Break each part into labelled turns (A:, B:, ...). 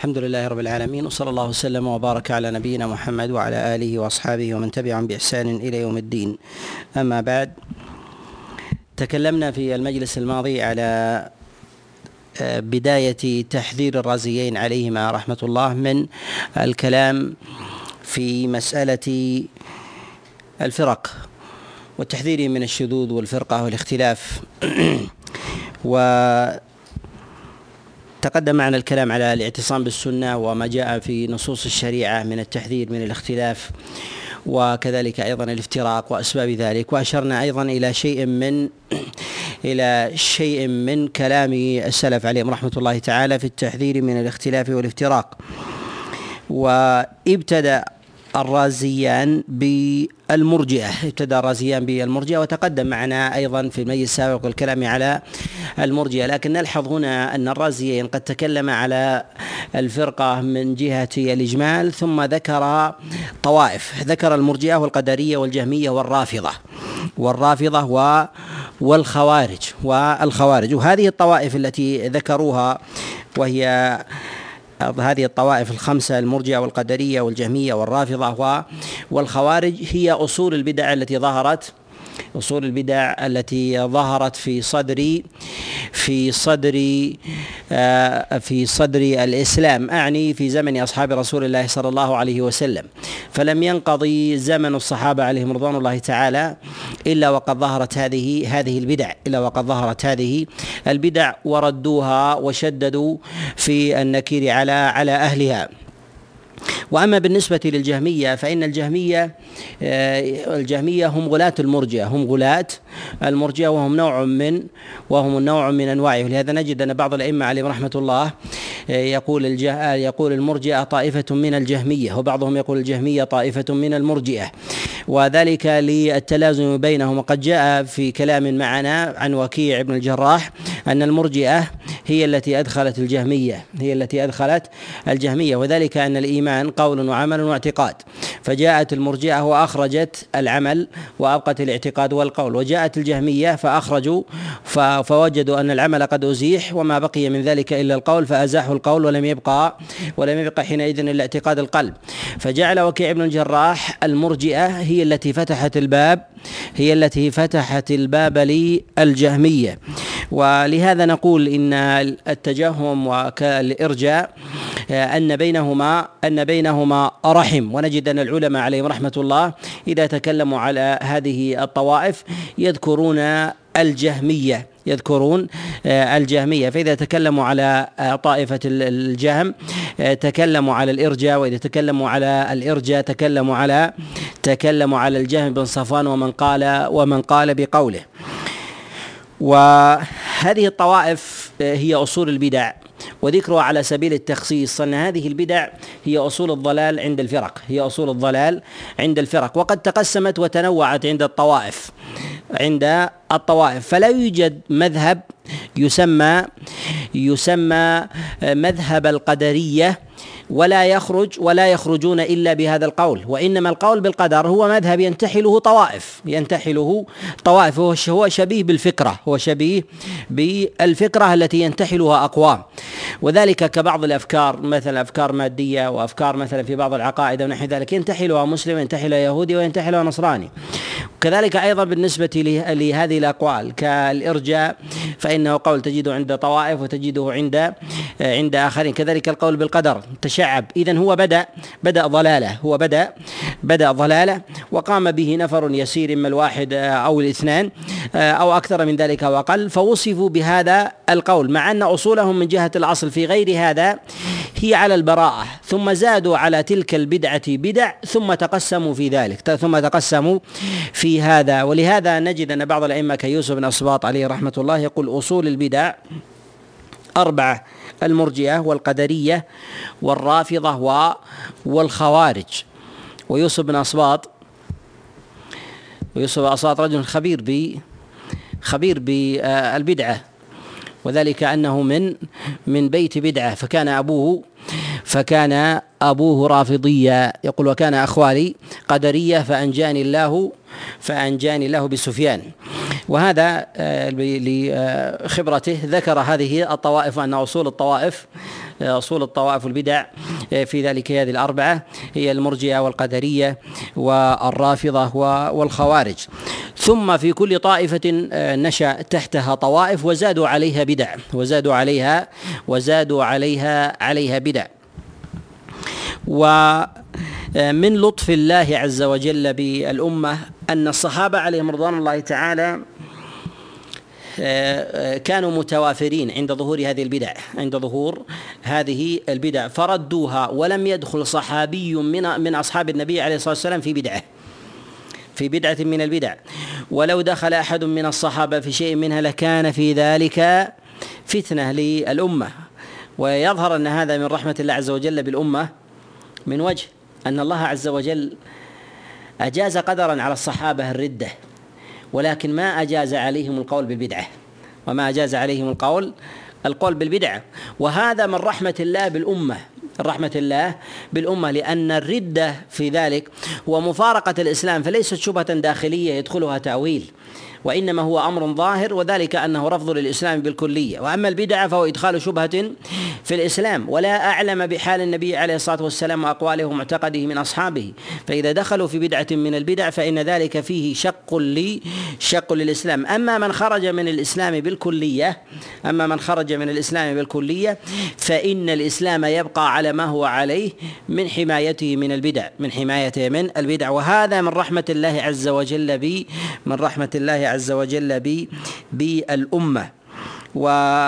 A: الحمد لله رب العالمين وصلى الله وسلم وبارك على نبينا محمد وعلى آله وأصحابه ومن تبعهم بإحسان إلى يوم الدين. أما بعد تكلمنا في المجلس الماضي على آه، بداية تحذير الرازيين عليهما رحمة الله من الكلام في مسألة الفرق والتحذير من الشذوذ والفرقة والاختلاف و تقدم معنا الكلام على الاعتصام بالسنة وما جاء في نصوص الشريعة من التحذير من الاختلاف وكذلك أيضا الافتراق وأسباب ذلك. وأشرنا أيضا إلى شيء من إلى شيء من كلام السلف عليهم رحمة الله تعالى في التحذير من الاختلاف والافتراق. وابتدأ الرازيان بالمرجئة ابتدى الرازيان بالمرجئة وتقدم معنا أيضا في المجلس السابق الكلام على المرجئة. لكن نلحظ هنا أن الرازيين قد تكلم على الفرقة من جهة الإجمال ثم ذكر طوائف. ذكر المرجئة والقدرية والجهمية والرافضة والرافضة و والخوارج والخوارج. وهذه الطوائف التي ذكروها وهي هذه الطوائف الخمسة المرجئة والقدرية والجهمية والرافضة والخوارج هي أصول البدع التي ظهرت أصول البدع التي ظهرت في صدر في صدر آه، في صدر الإسلام أعني في زمن أصحاب رسول الله صلى الله عليه وسلم. فلم ينقضي زمن الصحابة عليهم رضوان الله تعالى إلا وقد ظهرت هذه هذه البدع إلا وقد ظهرت هذه البدع وردوها وشددوا في النكير على على أهلها. وأما بالنسبة للجهمية فإن الجهمية آه، الجهمية هم غلاة المرجئة هم غلاة المرجئة وهم نوع من وهم نوع من انواعه ولهذا نجد أن بعض الأئمة عليهم رحمة الله آه، يقول الجه يقول المرجئة طائفة من الجهمية وبعضهم يقول الجهمية طائفة من المرجئة. وذلك للتلازم بينهم. وقد جاء في كلام معنا عن وكيع بن الجراح أن المرجئة هي التي أدخلت الجهمية هي التي أدخلت الجهمية. وذلك أن الإيمان قول وعمل واعتقاد. فجاءت المرجئة وأخرجت العمل وأبقت الاعتقاد والقول. وجاءت الجهمية فأخرجوا فوجدوا أن العمل قد أزيح وما بقي من ذلك إلا القول فأزاحوا القول ولم يبقى ولم يبقى حينئذ إلا اعتقاد القلب. فجعل وكيع بن الجراح المرجئة هي التي فتحت الباب هي التي فتحت الباب للجهمية. ولهذا نقول إن التجهم والارجاء أن بينهما بينهما رحم. ونجد أن العلماء عليهم رحمة الله إذا تكلموا على هذه الطوائف يذكرون الجهمية يذكرون آه، الجهمية. فإذا تكلموا على آه، طائفة الجهم آه، تكلموا على الإرجاء. وإذا تكلموا على الإرجاء تكلموا على تكلموا على الجهم بن صفوان ومن قال ومن قال بقوله. وهذه الطوائف هي أصول البدع. وذكرها على سبيل التخصيص أن هذه البدع هي أصول الضلال عند الفرق هي أصول الضلال عند الفرق وقد تقسمت وتنوعت عند الطوائف عند الطوائف. فلا يوجد مذهب يسمى يسمى مذهب القدرية ولا يخرج ولا يخرجون إلا بهذا القول. وإنما القول بالقدر هو مذهب ينتحله طوائف ينتحله طوائف. هو شبيه بالفكرة هو شبيه بالفكرة التي ينتحلها أقوام. وذلك كبعض الأفكار مثلا أفكار مادية وأفكار مثلا في بعض العقائد ونحو ذلك. ينتحلها مسلم ينتحلها يهودي وينتحلها نصراني. كذلك أيضا بالنسبة لهذه الأقوال كالإرجاء فإنه قول تجده عند طوائف وتجده عند عند آخرين. كذلك القول بالقدر. تشعب اذا هو بدأ بدأ ضلالة. هو بدأ بدأ ضلالة وقام به نفر يسير إما الواحد أو الاثنان أو أكثر من ذلك واقل فوصفوا بهذا القول مع أن أصولهم من جهة الأصل في غير هذا هي على البراءة. ثم زادوا على تلك البدعة بدع ثم تقسموا في ذلك. ثم تقسموا في هذا. ولهذا نجد أن بعض الأئمة كيوسف بن اسباط عليه رحمة الله يقول أصول البدع أربعة. المرجئة والقدرية والرافضة والخوارج. ويوسف بن اسباط ويوسف اسباط رجل خبير ب خبير بالبدعة وذلك أنه من من بيت بدعة فكان أبوه فكان أبوه رافضيا يقول وكان أخوالي قدرية فأنجاني الله فأنجاني الله بسفيان. وهذا آه، لخبرته ذكر هذه الطوائف وأن أصول الطوائف أصول الطوائف والبدع في ذلك هذه الأربعة هي المرجئة والقدرية والرافضة والخوارج. ثم في كل طائفة نشأ تحتها طوائف وزادوا عليها بدع وزادوا عليها وزادوا عليها عليها بدع. ومن لطف الله عز وجل بالأمة أن الصحابة عليهم رضوان الله تعالى كانوا متوافرين عند ظهور هذه البدع عند ظهور هذه البدع. فردوها ولم يدخل صحابي من من أصحاب النبي عليه الصلاة والسلام في بدعة في بدعة من البدع. ولو دخل أحد من الصحابة في شيء منها لكان في ذلك فتنة للأمة. ويظهر أن هذا من رحمة الله عز وجل بالأمة من وجه أن الله عز وجل أجاز قدرا على الصحابة الردة. ولكن ما أجاز عليهم القول بالبدعة. وما أجاز عليهم القول القول بالبدعة. وهذا من رحمة الله بالأمة. رحمة الله بالأمة لأن الردة في ذلك هو مفارقة الإسلام فليست شبهة داخلية يدخلها تأويل. وإنما هو أمر ظاهر وذلك أنه رفض للإسلام بالكلية. وأما البدعه فهو إدخال شبهة في الإسلام. ولا أعلم بحال النبي عليه الصلاة والسلام وأقواله ومعتقده من أصحابه. فإذا دخلوا في بدعة من البدع فإن ذلك فيه شق لي شق للإسلام. أما من خرج من الإسلام بالكلية أما من خرج من الإسلام بالكلية فإن الإسلام يبقى على ما هو عليه من حمايته من البدع من حمايته من البدع. وهذا من رحمة الله عز وجل بي من رحمة الله عز وجل بالأمة. وفي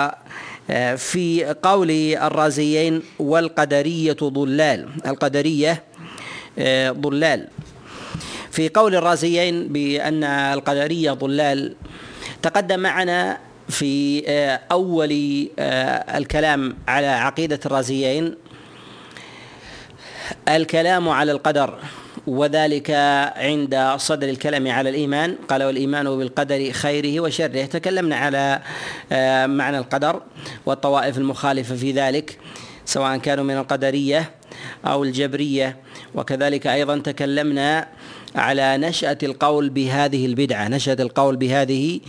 A: قول الرازيين والقدرية ضلال. القدرية آه، ضلال. في قول الرازيين بأن القدرية ضلال تقدم معنا في آه، أول آه، الكلام على عقيدة الرازيين الكلام على القدر. وذلك عند صدر الكلام على الإيمان. قال والإيمان بالقدر خيره وشره. تكلمنا على آه، معنى القدر والطوائف المخالفة في ذلك سواء كانوا من القدرية أو الجبرية. وكذلك أيضا تكلمنا على نشأة القول بهذه البدعة نشأة القول بهذه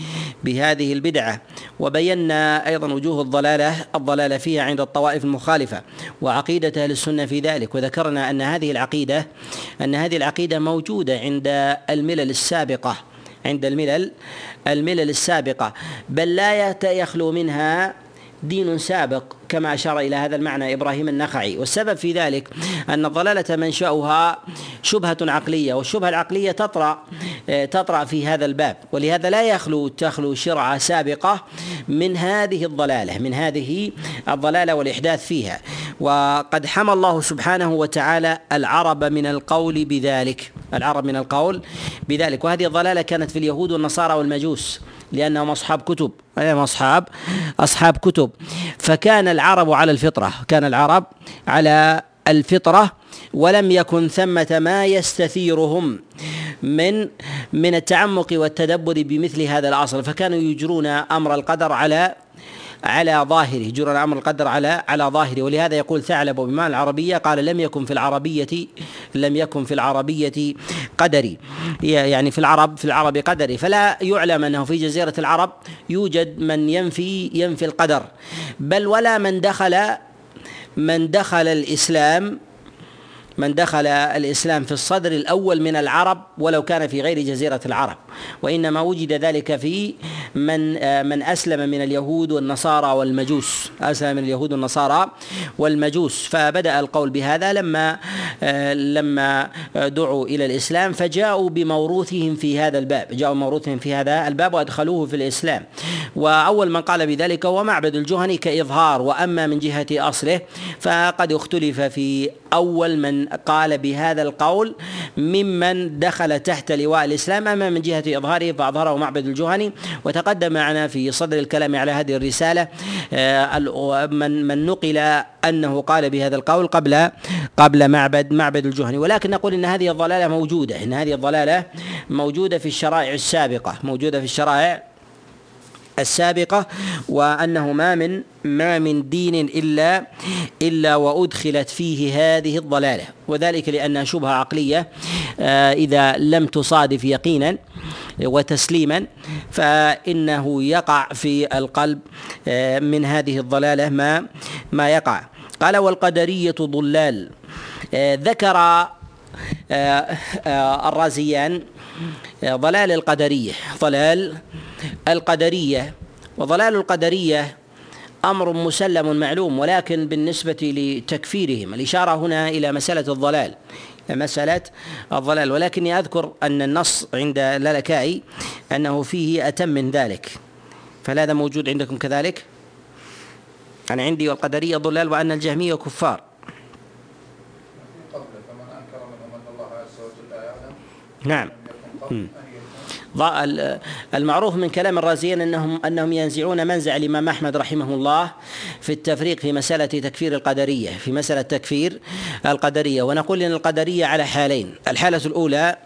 A: بهذه البدعة. وبينا أيضا وجوه الضلالة الضلالة فيها عند الطوائف المخالفة وعقيدة أهل السنة في ذلك. وذكرنا أن هذه العقيدة أن هذه العقيدة موجودة عند الملل السابقة عند الملل الملل السابقة. بل لا يخلو منها دين سابق كما أشار إلى هذا المعنى إبراهيم النخعي. والسبب في ذلك أن الضلالة منشأها شبهة عقلية والشبهة العقلية تطرأ تطرأ في هذا الباب. ولهذا لا يخلو تخلو شرعة سابقة من هذه الضلالة من هذه الضلالة والإحداث فيها. وقد حمى الله سبحانه وتعالى العرب من القول بذلك العرب من القول بذلك. وهذه الضلالة كانت في اليهود والنصارى والمجوس. لأنهم أصحاب كتب. أيهم أصحاب أصحاب كتب. فكان العرب على الفطرة كان العرب على الفطرة ولم يكن ثمة ما يستثيرهم من من التعمق والتدبر بمثل هذا الأصل فكانوا يجرون أمر القدر على على ظاهره جرى أمر القدر على على ظاهره. ولهذا يقول ثعلب بمعنى العربية قال لم يكن في العربية لم يكن في العربية قدري. يعني في العرب في العرب قدري. فلا يعلم أنه في جزيرة العرب يوجد من ينفي ينفي القدر. بل ولا من دخل من دخل الإسلام من دخل الإسلام في الصدر الأول من العرب ولو كان في غير جزيرة العرب. وإنما وجد ذلك في من من أسلم من اليهود والنصارى والمجوس. أسلم من اليهود والنصارى والمجوس. فبدأ القول بهذا لما لما دعوا إلى الإسلام فجاءوا بموروثهم في هذا الباب. جاءوا بموروثهم في هذا الباب وأدخلوه في الإسلام. وأول من قال بذلك هو معبد الجهني كإظهار. وأما من جهة أصله فقد اختلف في أول من قال بهذا القول ممن دخل تحت لواء الإسلام. أما من جهه إظهاره فأظهره معبد الجهني وتقدم معنا في صدر الكلام على هذه الرسالة آه، من من نقل أنه قال بهذا القول قبل قبل معبد معبد الجهني. ولكن نقول إن هذه الضلالة موجودة إن هذه الضلالة موجودة في الشرائع السابقة موجودة في الشرائع السابقة وأنه ما من ما من دين إلا إلا وأدخلت فيه هذه الضلالة. وذلك لأنها شبهة عقلية آه، إذا لم تصادف يقينا وتسليما فإنه يقع في القلب آه، من هذه الضلالة ما ما يقع. قال والقدرية ضلال. آه، ذكر الرازيان ضلال القدرية. ضلال القدرية. وضلال القدرية أمر مسلم معلوم ولكن بالنسبة لتكفيرهم. الإشارة هنا إلى مسألة الضلال. مسألة الضلال. ولكني أذكر أن النص عند لالكائي أنه فيه أتم من ذلك. فهل هذا موجود عندكم كذلك؟ أنا عندي والقدرية ضلال وأن الجهمية كفار. نعم. المعروف من كلام الرازيين انهم أنهم ينزعون منزع الإمام أحمد رحمه الله في التفريق في مسألة تكفير القدرية في مسألة تكفير القدرية. ونقول إن القدرية على حالين. الحالة الأولى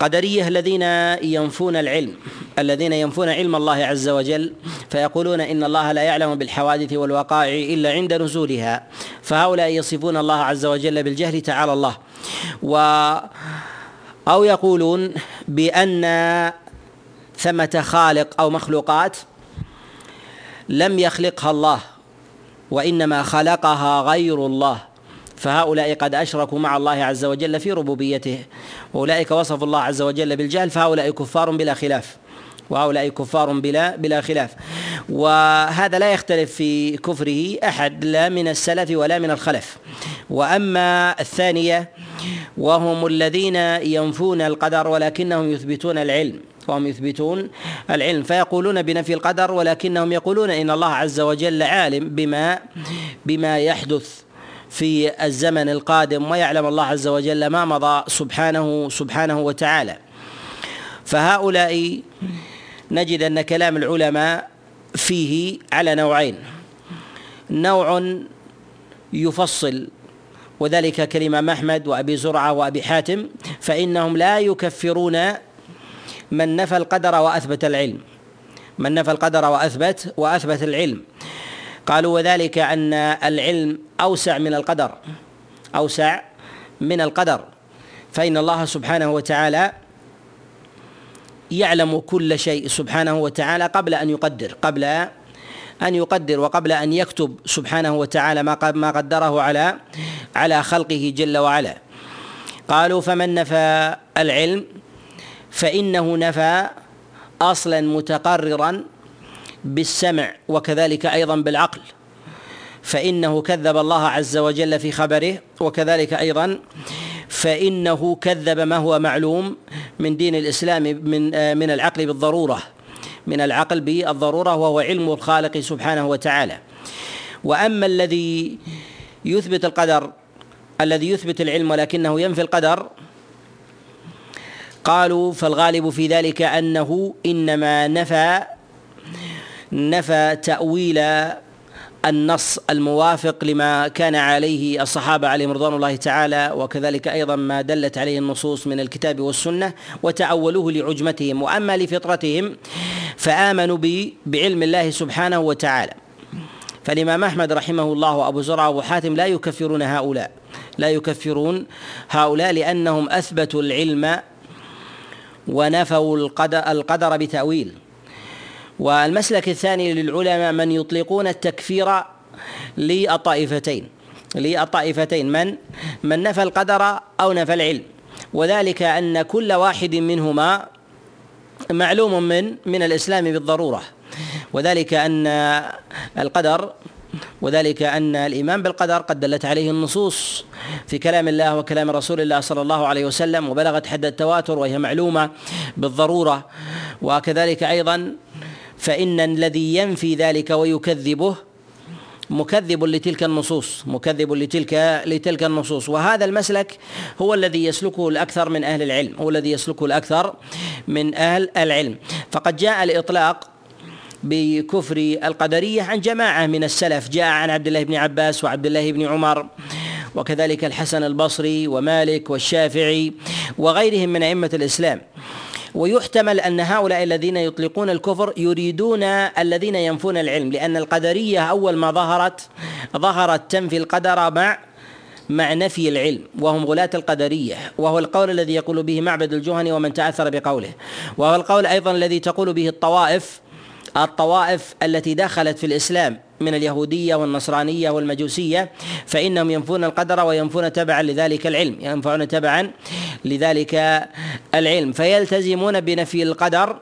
A: قدرية الذين ينفون العلم الذين ينفون علم الله عز وجل فيقولون إن الله لا يعلم بالحوادث والوقائع إلا عند نزولها فهؤلاء يصفون الله عز وجل بالجهل تعالى الله. و أو يقولون بأن ثمة خالق أو مخلوقات لم يخلقها الله وإنما خلقها غير الله. فهؤلاء قد أشركوا مع الله عز وجل في ربوبيته. وأولئك وصفوا الله عز وجل بالجهل فهؤلاء كفار بلا خلاف. وهؤلاء كفار بلا بلا خلاف. وهذا لا يختلف في كفره أحد لا من السلف ولا من الخلف. وأما الثانية وهم الذين ينفون القدر ولكنهم يثبتون العلم. وهم يثبتون العلم فيقولون بنفي القدر ولكنهم يقولون إن الله عز وجل عالم بما بما يحدث في الزمن القادم ويعلم الله عز وجل ما مضى سبحانه سبحانه وتعالى. فهؤلاء نجد أن كلام العلماء فيه على نوعين. نوع يفصل وذلك كالإمام أحمد وأبي زرعة وأبي حاتم فإنهم لا يكفرون من نفى القدر وأثبت العلم. من نفى القدر وأثبت وأثبت العلم. قالوا وذلك أن العلم أوسع من القدر أوسع من القدر. فإن الله سبحانه وتعالى يعلم كل شيء سبحانه وتعالى قبل أن يقدر قبل أن يقدر وقبل أن يكتب سبحانه وتعالى ما ما قدره على على خلقه جل وعلا. قالوا فمن نفى العلم فإنه نفى أصلا متقررا بالسمع وكذلك أيضا بالعقل. فإنه كذب الله عز وجل في خبره وكذلك أيضا فإنه كذب ما هو معلوم من دين الإسلام من آه، من العقل بالضرورة من العقل بالضرورة وهو علم الخالق سبحانه وتعالى. وأما الذي يثبت القدر الذي يثبت العلم ولكنه ينفي القدر قالوا فالغالب في ذلك أنه إنما نفى نفى تأويل النص الموافق لما كان عليه الصحابة عليهم رضوان الله تعالى وكذلك أيضا ما دلت عليه النصوص من الكتاب والسنة وتأولوه لعجمتهم وأما لفطرتهم فآمنوا بعلم الله سبحانه وتعالى. فالإمام أحمد رحمه الله وأبو زرعة وأبو حاتم لا يكفرون هؤلاء لا يكفرون هؤلاء لأنهم أثبتوا العلم ونفوا القدر بتأويل. والمسلك الثاني للعلماء من يطلقون التكفير للطائفتين للطائفتين من؟ من نفى القدر أو نفى العلم. وذلك أن كل واحد منهما معلوم من من الإسلام بالضرورة. وذلك أن القدر وذلك أن الإيمان بالقدر قد دلت عليه النصوص في كلام الله وكلام رسول الله صلى الله عليه وسلم وبلغت حد التواتر وهي معلومة بالضرورة. وكذلك أيضا فإن الذي ينفي ذلك ويكذبه مكذب لتلك النصوص مكذب لتلك لتلك النصوص. وهذا المسلك هو الذي يسلكه الأكثر من أهل العلم هو الذي يسلكه الأكثر من أهل العلم. فقد جاء الإطلاق بكفر القدرية عن جماعة من السلف. جاء عن عبد الله بن عباس وعبد الله بن عمر وكذلك الحسن البصري ومالك والشافعي وغيرهم من أئمة الإسلام. ويحتمل أن هؤلاء الذين يطلقون الكفر يريدون الذين ينفون العلم لأن القدرية أول ما ظهرت ظهرت تنفي القدر مع مع نفي العلم وهم غلاة القدرية وهو القول الذي يقول به معبد الجهني ومن تأثر بقوله وهو القول أيضا الذي تقول به الطوائف الطوائف التي دخلت في الإسلام من اليهودية والنصرانية والمجوسية فإنهم ينفون القدر وينفون تبعا لذلك العلم ينفعون تبعا لذلك العلم فيلتزمون بنفي القدر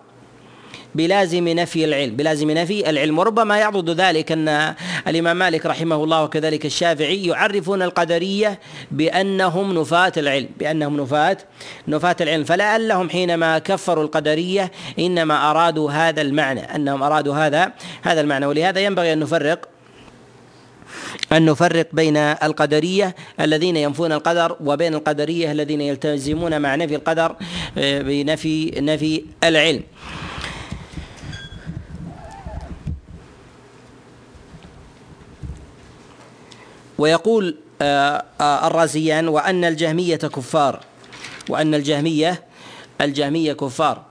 A: بلازم نفي العلم بلازم نفي العلم. وربما يعضد ذلك أن الإمام مالك رحمه الله وكذلك الشافعي يعرفون القدرية بأنهم نفاة العلم بأنهم نفاة نفاة العلم. فلعلهم حينما كفروا القدرية إنما أرادوا هذا المعنى أنهم أرادوا هذا هذا المعنى. ولهذا ينبغي أن نفرق أن نفرق بين القدرية الذين ينفون القدر وبين القدرية الذين يلتزمون مع نفي القدر آه، بنفي نفي العلم. ويقول آه، آه، الرازيان وأن الجهمية كفار وأن الجهمية الجهمية كفار.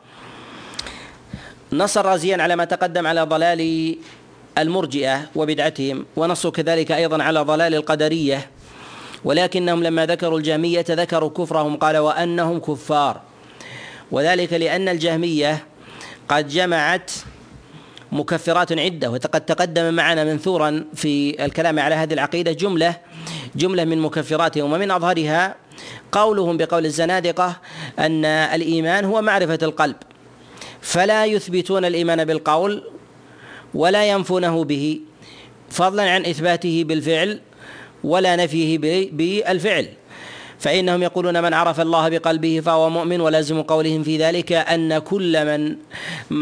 A: نص الرازيان على ما تقدم على ضلال المرجئة وبدعتهم ونصوا كذلك أيضا على ضلال القدرية. ولكنهم لما ذكروا الجهمية ذكروا كفرهم قال وأنهم كفار. وذلك لأن الجهمية قد جمعت مكفرات عدة وقد تقدم معنا منثورا في الكلام على هذه العقيدة جملة جملة من مكفراتهم ومن أظهرها قولهم بقول الزنادقة أن الإيمان هو معرفة القلب فلا يثبتون الإيمان بالقول ولا ينفونه به فضلا عن إثباته بالفعل ولا نفيه بالفعل. فإنهم يقولون من عرف الله بقلبه فهو مؤمن ولازم قولهم في ذلك أن كل من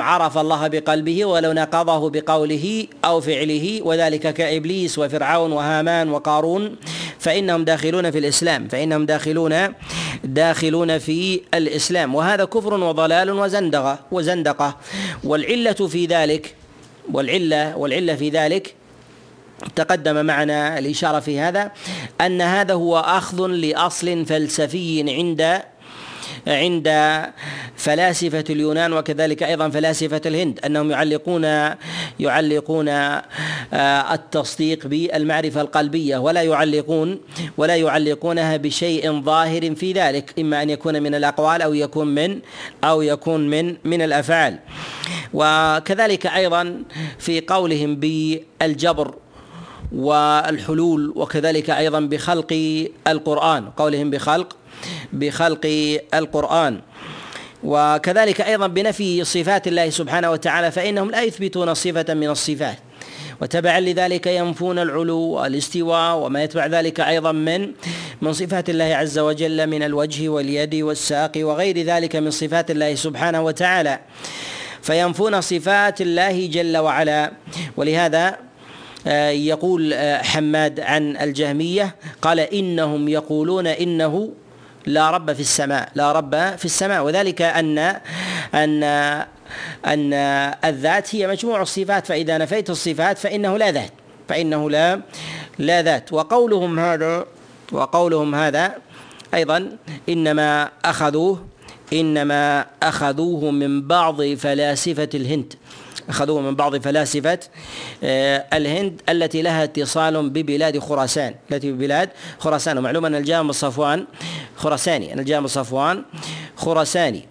A: عرف الله بقلبه ولو نقضه بقوله أو فعله وذلك كإبليس وفرعون وهامان وقارون فإنهم داخلون في الإسلام فإنهم داخلون داخلون في الإسلام. وهذا كفر وضلال وزندقة وزندقة. والعلة في ذلك والعلة والعلة في ذلك تقدم معنا الإشارة في هذا أن هذا هو أخذ لأصل فلسفي عند عند فلاسفة اليونان وكذلك أيضا فلاسفة الهند أنهم يعلقون يعلقون آه، التصديق بالمعرفة القلبية ولا يعلقون ولا يعلقونها بشيء ظاهر في ذلك إما أن يكون من الأقوال أو يكون من أو يكون من من الأفعال. وكذلك أيضا في قولهم بالجبر والحلول وكذلك أيضا بخلق القرآن قولهم بخلق بخلق القرآن. وكذلك أيضا بنفي صفات الله سبحانه وتعالى فإنهم لا يثبتون صفة من الصفات. وتبعا لذلك ينفون العلو والاستواء وما يتبع ذلك أيضا من من صفات الله عز وجل من الوجه واليد والساق وغير ذلك من صفات الله سبحانه وتعالى. فينفون صفات الله جل وعلا. ولهذا يقول آه، حماد عن الجهمية قال إنهم يقولون إنه لا رب في السماء لا رب في السماء. وذلك أن أن أن الذات هي مجموع الصفات فإذا نفيت الصفات فإنه لا ذات فإنه لا لا ذات. وقولهم هذا وقولهم هذا أيضا إنما أخذوه إنما أخذوه من بعض فلاسفة الهند. أخذوه من بعض فلاسفة آه، الهند التي لها اتصال ببلاد خراسان. التي ببلاد خراسان. ومعلوم أن الجامع صفوان خراساني أن الجامع صفوان خراساني.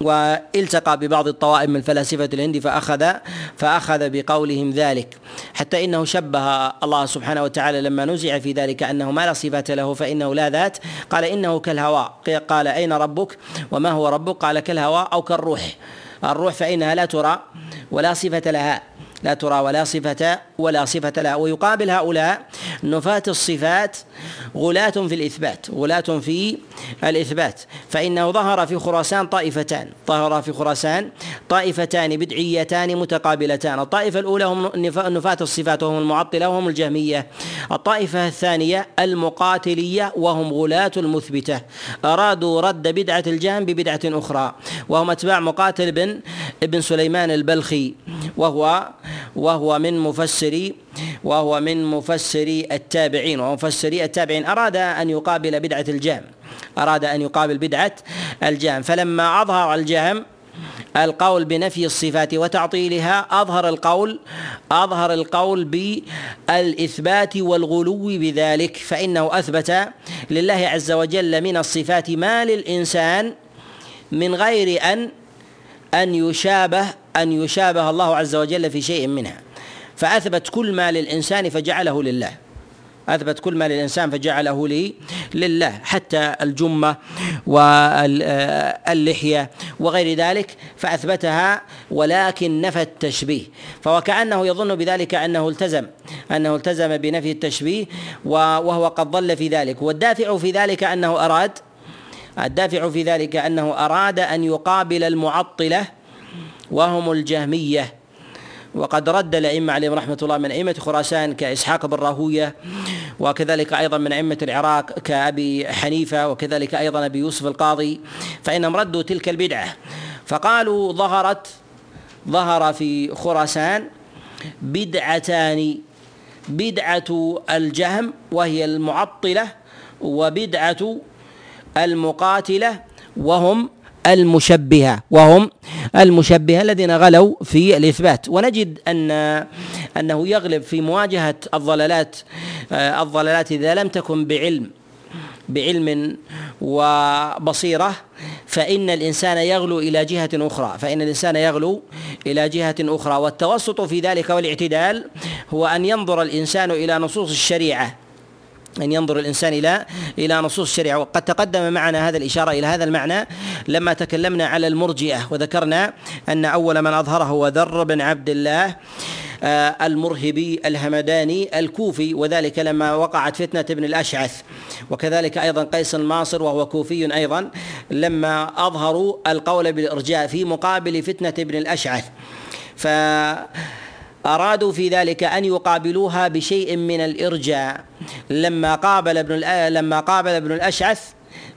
A: والتقى ببعض الطوائف من فلاسفة الهند فأخذ فأخذ بقولهم ذلك. حتى إنه شبه الله سبحانه وتعالى لما نزع في ذلك أنه ما لا صفة له فإنه لا ذات. قال إنه كالهواء. قال أين ربك؟ وما هو ربك؟ قال كالهواء أو كالروح. الروح فإنها لا ترى ولا صفة لها. لا ترى ولا صفة ولا صفة لها. ويقابل هؤلاء نفاة الصفات غلاة في الإثبات غلاة في الإثبات. فإنه ظهر في خراسان طائفتان ظهر في خراسان طائفتان بدعيتان متقابلتان. الطائفة الأولى هم نفاة الصفات وهم المعطلة وهم الجهمية. الطائفة الثانية المقاتلية وهم غلاة المثبتة. أرادوا رد بدعة الجهم ببدعة أخرى وهم أتباع مقاتل بن ابن سليمان البلخي وهو وهو من مفسري وهو من مفسري التابعين ومفسري التابعين. أراد أن يقابل بدعة الجهم. أراد أن يقابل بدعة الجهم. فلما أظهر الجهم القول بنفي الصفات وتعطيلها أظهر القول أظهر القول بالإثبات والغلو بذلك. فإنه أثبت لله عز وجل من الصفات ما للإنسان من غير أن أن يشابه أن يشابه الله عز وجل في شيء منها. فأثبت كل ما للإنسان فجعله لله. أثبت كل ما للإنسان فجعله لي لله. حتى الجمة واللحيه وغير ذلك فأثبتها ولكن نفى التشبيه. فوكأنه يظن بذلك أنه التزم أنه التزم بنفي التشبيه وهو قد ضل في ذلك. والدافع في ذلك أنه اراد الدافع في ذلك أنه أراد أن يقابل المعطلة وهم الجهمية. وقد رد الأئمة عليهم رحمة الله من أئمة خراسان كإسحاق بن راهوية وكذلك أيضا من أئمة العراق كأبي حنيفة وكذلك أيضا أبي يوسف القاضي فإنهم ردوا تلك البدعة. فقالوا ظهرت ظهر في خراسان بدعتان بدعة الجهم وهي المعطلة وبدعة المقاتلة وهم المشبهة وهم المشبهة الذين غلوا في الإثبات. ونجد أن أنه يغلب في مواجهة الضلالات آه، الضلالات إذا لم تكن بعلم بعلم وبصيرة فإن الإنسان يغلو إلى جهة أخرى. فإن الإنسان يغلو إلى جهة أخرى. والتوسط في ذلك والاعتدال هو أن ينظر الإنسان إلى نصوص الشريعة. أن ينظر الإنسان إلى إلى نصوص الشريعة. وقد تقدم معنا هذا الإشارة إلى هذا المعنى لما تكلمنا على المرجئة وذكرنا أن أول من أظهره هو ذر بن عبد الله آه، المرهبي الهمداني الكوفي وذلك لما وقعت فتنة ابن الأشعث. وكذلك أيضا قيس الماصر وهو كوفي أيضا لما أظهروا القول بالإرجاء في مقابل فتنة ابن الأشعث. ف أرادوا في ذلك أن يقابلوها بشيء من الإرجاء. لما قابل ابن لما قابل ابن الأشعث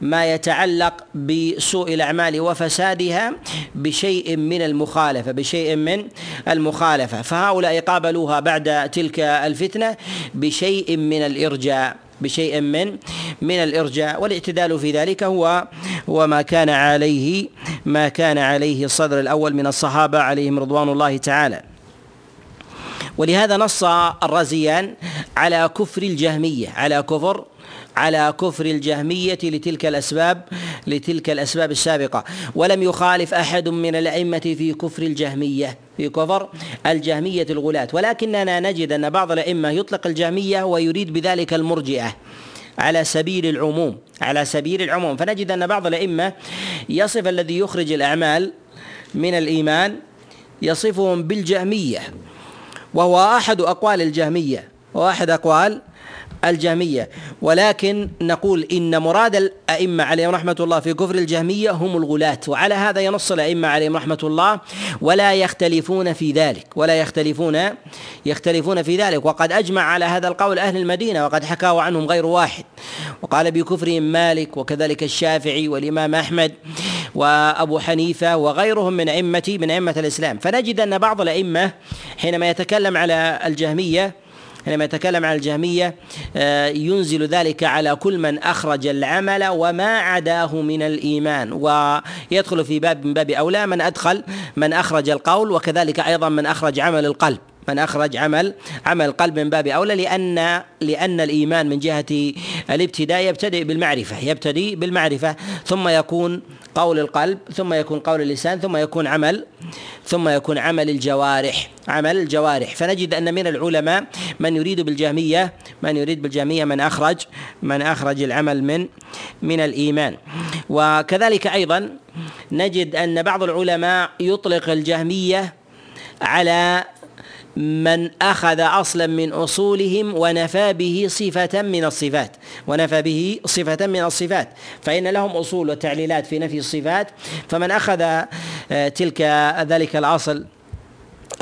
A: ما يتعلق بسوء الأعمال وفسادها بشيء من المخالفة بشيء من المخالفة. فهؤلاء قابلوها بعد تلك الفتنة بشيء من الإرجاء بشيء من من الإرجاء. والاعتدال في ذلك هو هو ما كان عليه ما كان عليه الصدر الأول من الصحابة عليهم رضوان الله تعالى. ولهذا نص الرازيان على كفر الجهمية على كفر على كفر الجهمية لتلك الأسباب لتلك الأسباب السابقة. ولم يخالف أحد من الأئمة في كفر الجهمية في كفر الجهمية الغلاة. ولكننا نجد أن بعض الأئمة يطلق الجهمية ويريد بذلك المرجئة على سبيل العموم على سبيل العموم. فنجد أن بعض الأئمة يصف الذي يخرج الأعمال من الإيمان يصفهم بالجهمية. وهو أحد أقوال الجهمية واحد أقوال الجهمية. ولكن نقول إن مراد الأئمة عليهم رحمة الله في كفر الجهمية هم الغلاة وعلى هذا ينص الأئمة عليهم رحمة الله ولا يختلفون في ذلك ولا يختلفون يختلفون في ذلك. وقد أجمع على هذا القول أهل المدينة وقد حكاه عنهم غير واحد. وقال بكفرهم مالك وكذلك الشافعي والإمام أحمد. وأبو حنيفة وغيرهم من ائمه من ائمه الإسلام. فنجد أن بعض الأئمة حينما يتكلم على الجهميه حينما يتكلم عن الجهمية آه، ينزل ذلك على كل من أخرج العمل وما عداه من الإيمان. ويدخل في باب من باب أولى من أدخل من أخرج القول وكذلك أيضا من أخرج عمل القلب. من أخرج عمل عمل القلب من باب أولى لأن لأن الإيمان من جهة الابتداء يبتدئ بالمعرفة يبتدئ بالمعرفة ثم يكون قول القلب ثم يكون قول اللسان ثم يكون عمل ثم يكون عمل الجوارح. عمل الجوارح. فنجد أن من العلماء من يريد بالجهمية من يريد بالجهمية من أخرج من أخرج العمل من من الإيمان. وكذلك أيضا نجد أن بعض العلماء يطلق الجهمية على من أخذ أصلا من أصولهم ونفى به صفة من الصفات ونفى به صفة من الصفات. فإن لهم أصول وتعليلات في نفي الصفات فمن أخذ آه، تلك ذلك الأصل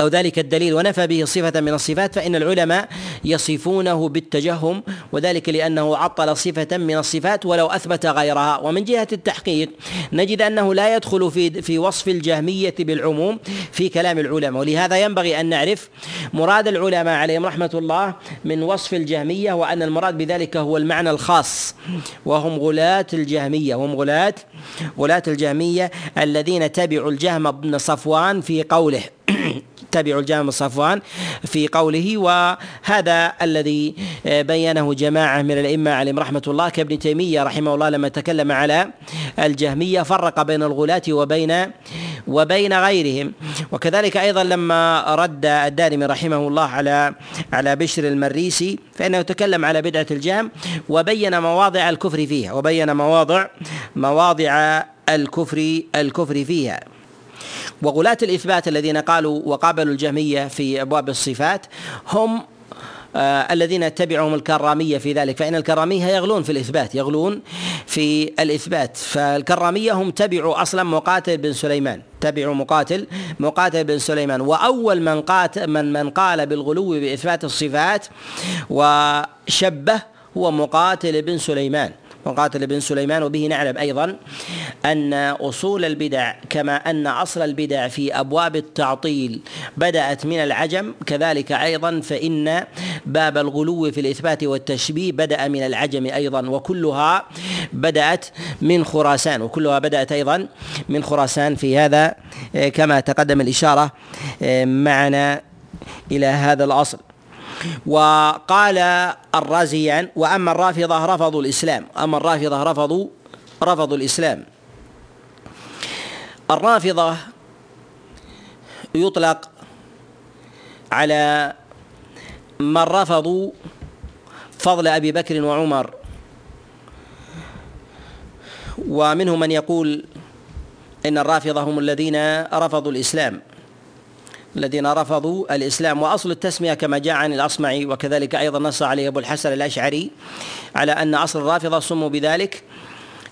A: أو ذلك الدليل ونفى به صفة من الصفات فإن العلماء يصفونه بالتجهم وذلك لأنه عطل صفة من الصفات ولو أثبت غيرها. ومن جهة التحقيق نجد أنه لا يدخل في في وصف الجهمية بالعموم في كلام العلماء. ولهذا ينبغي أن نعرف مراد العلماء عليهم رحمة الله من وصف الجهمية وأن المراد بذلك هو المعنى الخاص. وهم غلاة الجهمية وهم غلاة غلاة الجهمية الذين تبعوا الجهم بن صفوان في قوله. تبعوا الجامع بن صفوان في قوله وهذا الذي بينه جماعة من الأئمة عليهم رحمة الله كابن تيمية رحمه الله لما تكلم على الجهمية فرق بين الغلاة وبين وبين غيرهم. وكذلك أيضا لما رد الدارمي رحمه الله على على بشر المريسي فإنه تكلم على بدعة الجهم وبين مواضع الكفر فيها وبين مواضع مواضع الكفر الكفر فيها. وغلاة الإثبات الذين قالوا وقابلوا الجهمية في أبواب الصفات هم آه الذين اتبعهم الكرامية في ذلك. فإن الكرامية يغلون في الإثبات يغلون في الإثبات. فالكرامية هم تبعوا أصلا مقاتل بن سليمان. تبعوا مقاتل مقاتل بن سليمان. وأول من قاتل من من قال بالغلو بإثبات الصفات وشبه هو مقاتل بن سليمان. وقاتل بن سليمان وبه نعلم أيضا أن أصول البدع كما أن أصل البدع في أبواب التعطيل بدأت من العجم كذلك أيضا فإن باب الغلو في الإثبات والتشبيه بدأ من العجم أيضا وكلها بدأت من خراسان وكلها بدأت أيضا من خراسان في هذا كما تقدم الإشارة معنا إلى هذا الأصل. وقال الرازيان وأما الرافضة رفضوا الإسلام. اما الرافضة رفضوا رفضوا الإسلام. الرافضة يطلق على من رفضوا فضل أبي بكر وعمر. ومنهم من يقول إن الرافضة هم الذين رفضوا الإسلام. الذين رفضوا الإسلام وأصل التسمية كما جاء عن الأصمعي وكذلك أيضا نص عليه أبو الحسن الأشعري على أن أصل الرافضة سموا بذلك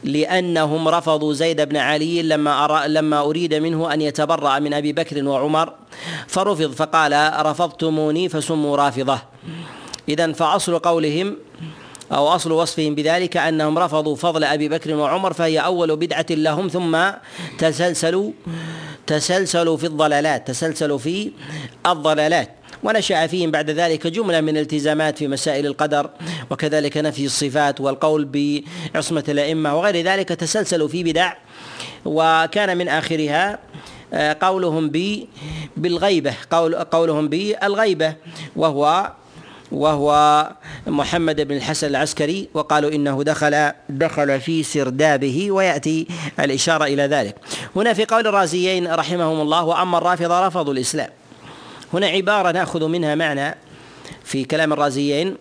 A: لأنهم رفضوا زيد بن علي لما أرى لما أريد منه أن يتبرأ من أبي بكر وعمر فرفض فقال رفضتموني فسموا رافضة. اذا فأصل قولهم أو أصل وصفهم بذلك أنهم رفضوا فضل أبي بكر وعمر فهي أول بدعة لهم ثم تسلسلوا تسلسلوا في الضلالات تسلسلوا في الضلالات. ونشأ فيهم بعد ذلك جملة من الالتزامات في مسائل القدر وكذلك نفي الصفات والقول بعصمة الأئمة وغير ذلك تسلسلوا في بدع. وكان من آخرها آه، قولهم بالغيبة قول قولهم بالغيبة وهو وهو محمد بن الحسن العسكري وقالوا إنه دخل دخل في سردابه ويأتي الإشارة إلى ذلك. هنا في قول الرازيين رحمهم الله وأما الرافضة رفضوا الإسلام. هنا عبارة نأخذ منها معنى في كلام الرازيين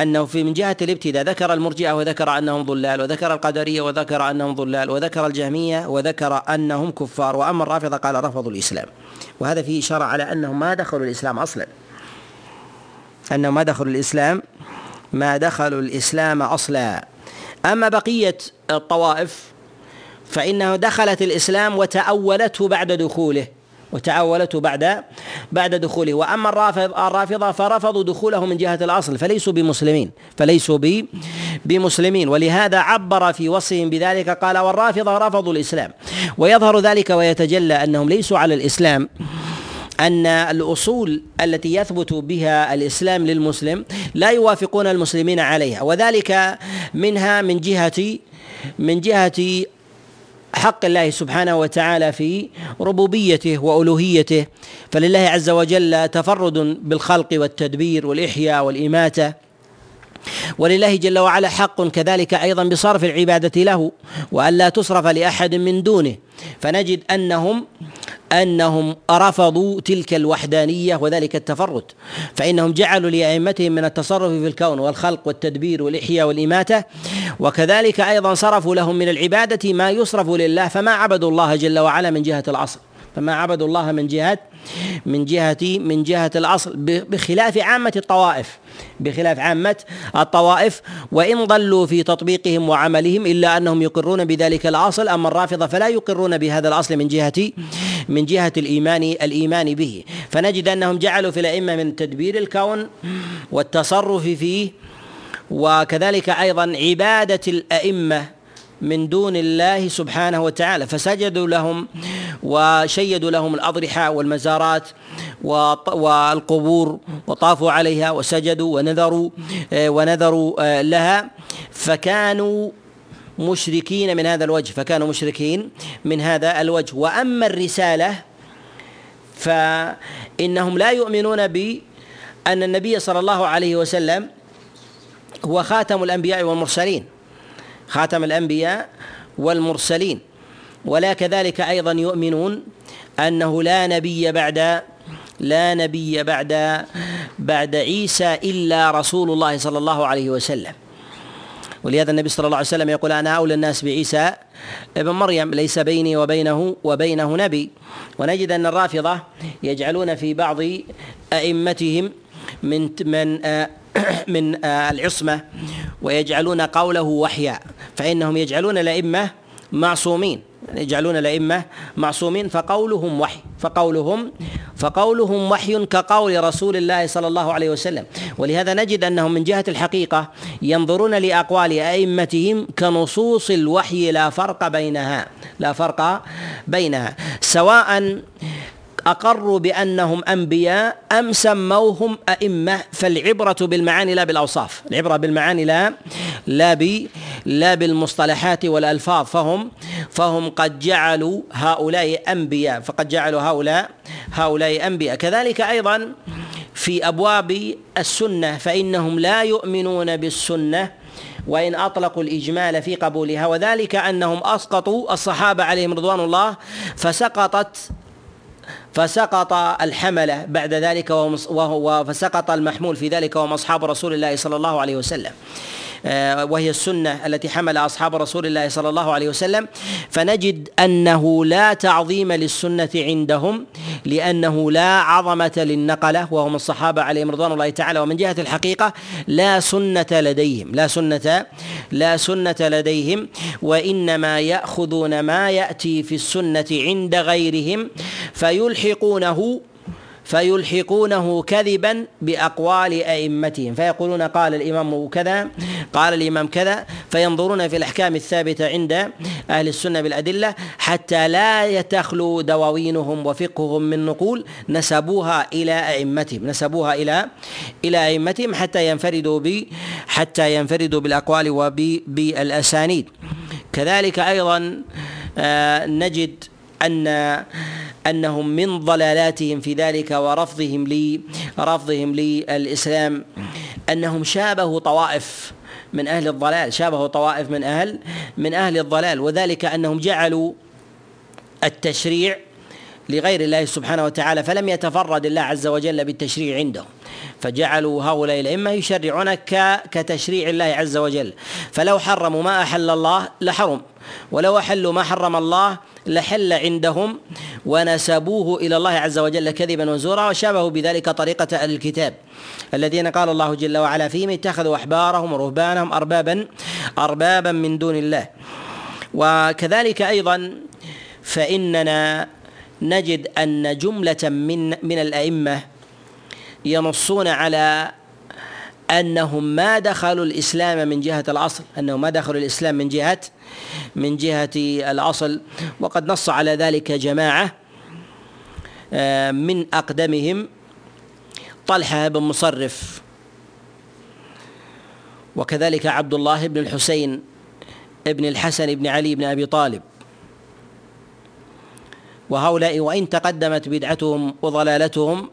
A: أنه في من جهة الابتداء ذكر المرجئة وذكر أنهم ضلال وذكر القدرية وذكر أنهم ضلال وذكر الجهمية وذكر أنهم كفار وأما الرافضة قال رفضوا الإسلام وهذا فيه إشارة على أنهم ما دخلوا الإسلام أصلا أنهم ما دخلوا الإسلام ما دخلوا الإسلام أصلا. أما بقية الطوائف فإنه دخلت الإسلام وتأولته بعد دخوله وتأولته بعد بعد دخوله. وأما الرافض الرافضة فرفضوا دخوله من جهة الأصل فليسوا بمسلمين فليسوا بمسلمين. ولهذا عبر في وصفهم بذلك قال والرافضة رفضوا الإسلام. ويظهر ذلك ويتجلى أنهم ليسوا على الإسلام أن الأصول التي يثبت بها الإسلام للمسلم لا يوافقون المسلمين عليها وذلك منها من جهه من جهة حق الله سبحانه وتعالى في ربوبيته وألوهيته. فلله عز وجل تفرد بالخلق والتدبير والإحياء والإماتة. ولله جل وعلا حق كذلك أيضا بصرف العبادة له والا تصرف لأحد من دونه. فنجد أنهم أنهم رفضوا تلك الوحدانية وذلك التفرد فإنهم جعلوا لأئمتهم من التصرف في الكون والخلق والتدبير والإحياء والإماتة وكذلك أيضا صرفوا لهم من العبادة ما يصرف لله فما عبدوا الله جل وعلا من جهة الاصل فما عبدوا الله من جهة من جهة من جهة الأصل بخلاف عامة الطوائف. بخلاف عامة الطوائف وإن ضلوا في تطبيقهم وعملهم إلا أنهم يقرون بذلك الأصل أما الرافضة فلا يقرون بهذا الأصل من جهة من جهة الإيمان الإيمان به. فنجد أنهم جعلوا في الأئمة من تدبير الكون والتصرف فيه وكذلك أيضا عبادة الأئمة من دون الله سبحانه وتعالى فسجدوا لهم وشيدوا لهم الأضرحة والمزارات والقبور وطافوا عليها وسجدوا ونذروا آه، ونذروا آه، لها فكانوا مشركين من هذا الوجه فكانوا مشركين من هذا الوجه. وأما الرسالة فإنهم لا يؤمنون بأن النبي صلى الله عليه وسلم هو خاتم الأنبياء والمرسلين. خاتم الأنبياء والمرسلين. ولا كذلك أيضا يؤمنون أنه لا نبي بعد لا نبي بعد بعد عيسى إلا رسول الله صلى الله عليه وسلم. ولهذا النبي صلى الله عليه وسلم يقول أنا أولى الناس بعيسى ابن مريم ليس بيني وبينه وبينه نبي. ونجد أن الرافضة يجعلون في بعض أئمتهم من من من آه، العصمة ويجعلون قوله وحيا فإنهم يجعلون الأئمة معصومين يجعلون الأئمة معصومين فقولهم وحي فقولهم فقولهم وحي كقول رسول الله صلى الله عليه وسلم. ولهذا نجد أنهم من جهة الحقيقة ينظرون لأقوال أئمتهم كنصوص الوحي لا فرق بينها لا فرق بينها سواء أقروا بأنهم أنبياء أم سموهم أئمة؟ فالعبرة بالمعاني لا بالأوصاف العبرة بالمعاني لا لا ب لا بالمصطلحات والألفاظ. فهم فهم قد جعلوا هؤلاء أنبياء فقد جعلوا هؤلاء هؤلاء أنبياء. كذلك أيضا في أبواب السنة فإنهم لا يؤمنون بالسنة وإن أطلقوا الإجمال في قبولها. وذلك أنهم أسقطوا الصحابة عليهم رضوان الله فسقطت فسقط الحملة بعد ذلك وهو فسقط المحمول في ذلك وهم أصحاب رسول الله صلى الله عليه وسلم. وهي السنة التي حمل أصحاب رسول الله صلى الله عليه وسلم. فنجد أنه لا تعظيم للسنة عندهم لأنه لا عظمة للنقلة وهم الصحابة عليهم رضوان الله تعالى. ومن جهة الحقيقة لا سنة لديهم لا سنة لا سنة لديهم وإنما يأخذون ما يأتي في السنة عند غيرهم فيلحقونه فيلحقونه كذبا بأقوال أئمتهم. فيقولون قال الإمام كذا قال الإمام كذا فينظرون في الأحكام الثابتة عند أهل السنة بالأدلة حتى لا يتخلو دواوينهم وفقههم من نقول نسبوها إلى أئمتهم نسبوها إلى إلى أئمتهم حتى ينفردوا ب حتى ينفردوا بالأقوال وبالاسانيد كذلك أيضا آه، نجد أن أنهم من ضلالاتهم في ذلك ورفضهم لي رفضهم للإسلام. أنهم شابهوا طوائف من أهل الضلال شابهوا طوائف من أهل من أهل الضلال. وذلك أنهم جعلوا التشريع لغير الله سبحانه وتعالى فلم يتفرد الله عز وجل بالتشريع عندهم فجعلوا هؤلاء الأئمة يشرعون كتشريع الله عز وجل. فلو حرموا ما أحل الله لحرم ولو أحلوا ما حرم الله لحل عندهم ونسبوه إلى الله عز وجل كذبا وزورا وشابهوا بذلك طريقة أهل الكتاب. الذين قال الله جل وعلا فيهم اتخذوا أحبارهم ورهبانهم أربابا أربابا من دون الله. وكذلك أيضا فإننا نجد أن جملة من من الأئمة ينصون على أنهم ما دخلوا الإسلام من جهة الأصل أنهم ما دخلوا الإسلام من جهة من جهة الأصل. وقد نص على ذلك جماعة آه، من أقدمهم طلحة بن مصرف. وكذلك عبد الله بن الحسين بن الحسن بن علي بن أبي طالب. وهؤلاء وإن تقدمت بدعتهم وضلالتهم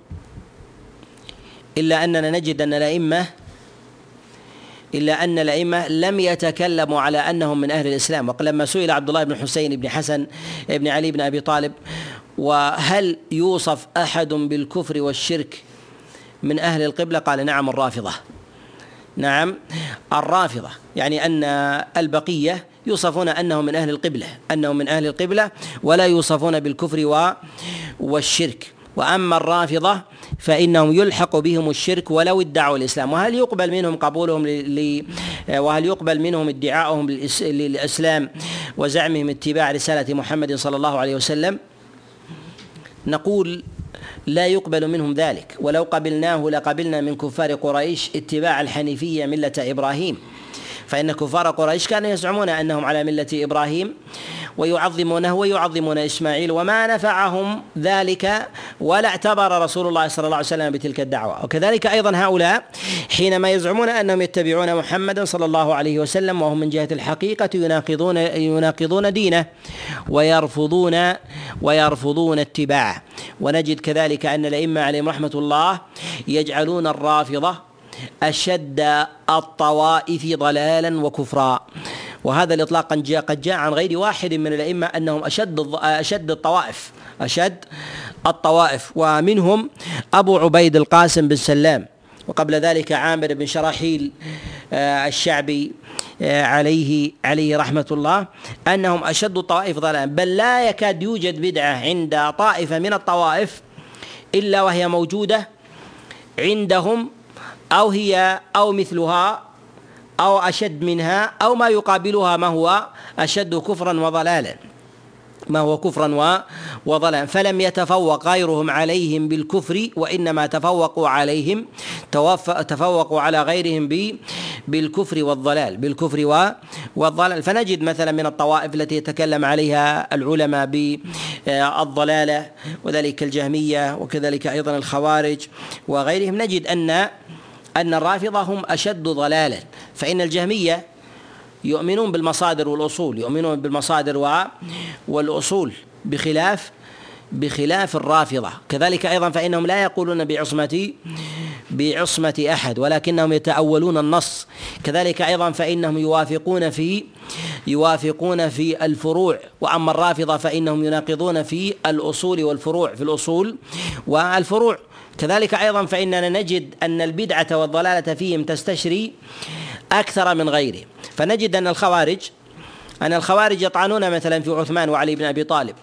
A: إلا أننا نجد أن الأئمة إلا أن الأئمة لم يتكلموا على أنهم من أهل الإسلام. ولما سئل عبد الله بن حسين بن حسن بن علي بن أبي طالب وهل يوصف أحد بالكفر والشرك من أهل القبلة؟ قال نعم الرافضة. نعم الرافضة. يعني أن البقية يوصفون أنهم من أهل القبلة أنهم من أهل القبلة ولا يوصفون بالكفر والشرك. وأما الرافضة فإنهم يلحق بهم الشرك ولو ادعوا الإسلام. وهل يقبل منهم قبولهم ل... وهل يقبل منهم ادعاؤهم للإسلام وزعمهم اتباع رسالة محمد صلى الله عليه وسلم؟ نقول لا يقبل منهم ذلك. ولو قبلناه لقبلنا من كفار قريش اتباع الحنيفية ملة إبراهيم. فإن كفار قريش كانوا يزعمون أنهم على ملة إبراهيم ويعظمونه ويعظمون إسماعيل وما نفعهم ذلك ولا اعتبر رسول الله صلى الله عليه وسلم بتلك الدعوة. وكذلك أيضا هؤلاء حينما يزعمون أنهم يتبعون محمدا صلى الله عليه وسلم وهم من جهة الحقيقة يناقضون يناقضون دينه ويرفضون ويرفضون اتباعه. ونجد كذلك أن الأئمة عليهم رحمة الله يجعلون الرافضة أشد الطوائف ضلالا وكفرا. وهذا الإطلاق قد جاء عن غير واحد من الأئمة أنهم أشد أشد الطوائف. أشد الطوائف. ومنهم أبو عبيد القاسم بن سلام. وقبل ذلك عامر بن شراحيل آه، الشعبي آه، عليه عليه رحمة الله أنهم أشد الطوائف ضلالا. بل لا يكاد يوجد بدعة عند طائفة من الطوائف إلا وهي موجودة عندهم أو هي أو مثلها أو أشد منها أو ما يقابلها ما هو أشد كفرا وضلالا. ما هو كفرا وضلالا. فلم يتفوق غيرهم عليهم بالكفر وإنما تفوقوا عليهم تفوقوا على غيرهم بالكفر والضلال. بالكفر والضلال. فنجد مثلا من الطوائف التي يتكلم عليها العلماء بالضلالة وذلك الجهمية وكذلك أيضا الخوارج وغيرهم. نجد أن أن الرافضة هم أشد ضلالا فإن الجهمية يؤمنون بالمصادر والأصول يؤمنون بالمصادر والأصول بخلاف بخلاف الرافضة. كذلك أيضا فإنهم لا يقولون بعصمة بعصمة أحد ولكنهم يتأولون النص. كذلك أيضا فإنهم يوافقون في يوافقون في الفروع. وأما الرافضة فإنهم يناقضون في الأصول والفروع في الأصول والفروع. كذلك أيضا فإننا نجد أن البدعة والضلالة فيهم تستشري أكثر من غيره. فنجد أن الخوارج أن الخوارج يطعنون مثلا في عثمان وعلي بن أبي طالب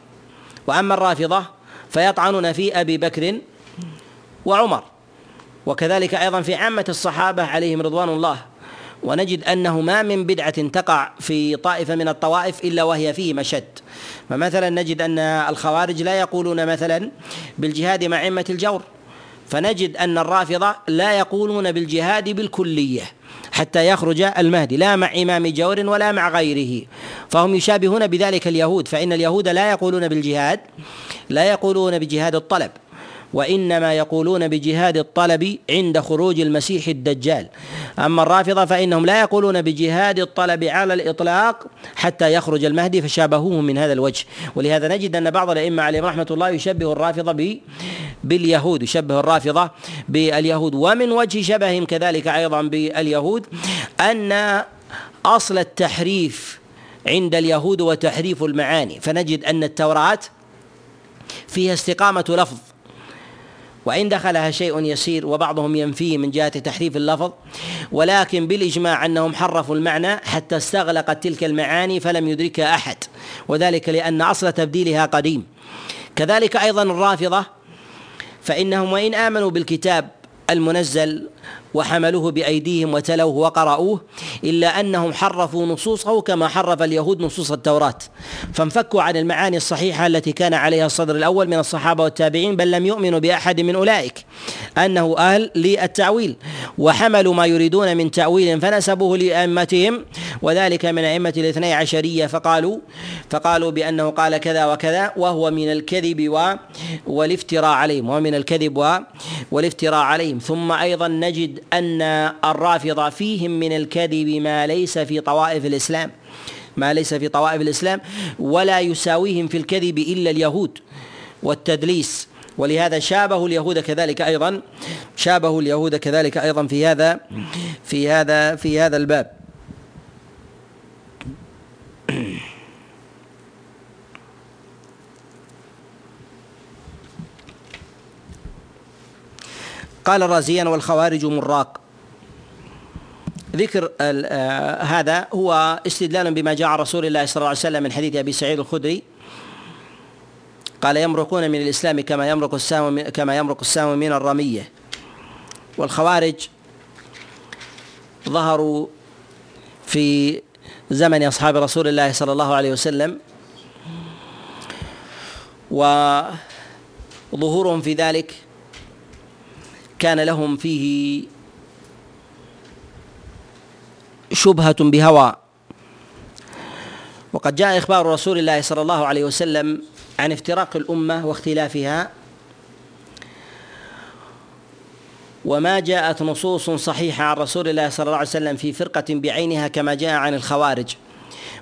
A: وأما الرافضة فيطعنون في أبي بكر وعمر. وكذلك أيضا في عامة الصحابة عليهم رضوان الله. ونجد أنه ما من بدعة تقع في طائفة من الطوائف إلا وهي فيه مشد فمثلا نجد أن الخوارج لا يقولون مثلا بالجهاد مع أئمة الجور. فنجد أن الرافضة لا يقولون بالجهاد بالكلية حتى يخرج المهدي لا مع إمام جور ولا مع غيره. فهم يشابهون بذلك اليهود فإن اليهود لا يقولون بالجهاد لا يقولون بجهاد الطلب. وإنما يقولون بجهاد الطلب عند خروج المسيح الدجال. أما الرافضة فإنهم لا يقولون بجهاد الطلب على الإطلاق حتى يخرج المهدي فشابهوه من هذا الوجه. ولهذا نجد أن بعض الأئمة عليهم رحمة الله يشبه الرافضة ب باليهود يشبه الرافضة باليهود. ومن وجه شبههم كذلك أيضا باليهود أن أصل التحريف عند اليهود وتحريف المعاني. فنجد أن التوراة فيها استقامة لفظ. وإن دخلها شيء يسير وبعضهم ينفيه من جهة تحريف اللفظ ولكن بالإجماع أنهم حرفوا المعنى حتى استغلقت تلك المعاني فلم يدركها أحد. وذلك لأن أصل تبديلها قديم. كذلك أيضا الرافضة فإنهم وإن آمنوا بالكتاب المنزل وحملوه بأيديهم وتلوه وقرأوه إلا أنهم حرفوا نصوصه كما حرف اليهود نصوص التوراة. فانفكوا عن المعاني الصحيحة التي كان عليها الصدر الأول من الصحابة والتابعين بل لم يؤمنوا بأحد من أولئك أنه أهل للتأويل. وحملوا ما يريدون من تأويل فنسبوه لأئمتهم وذلك من أئمة الاثني عشرية فقالوا فقالوا بأنه قال كذا وكذا وهو من الكذب و والافتراء عليهم ومن الكذب و والافتراء عليهم. ثم أيضا نجد أن الرافضة فيهم من الكذب ما ليس في طوائف الإسلام ما ليس في طوائف الإسلام ولا يساويهم في الكذب إلا اليهود والتدليس. ولهذا شابه اليهود كذلك أيضا شابه اليهود كذلك أيضا في هذا في هذا في هذا الباب. قال الرازيان والخوارج مراق. ذكر آه، هذا هو استدلال بما جاء عن رسول الله صلى الله عليه وسلم من حديث أبي سعيد الخدري. قال يمرقون من الإسلام كما يمرق السام كما يمرق السام من الرمية. والخوارج ظهروا في زمن أصحاب رسول الله صلى الله عليه وسلم. وظهورهم في ذلك كان لهم فيه شبهة بهوى. وقد جاء إخبار رسول الله صلى الله عليه وسلم عن افتراق الأمة واختلافها. وما جاءت نصوص صحيحة عن رسول الله صلى الله عليه وسلم في فرقة بعينها كما جاء عن الخوارج.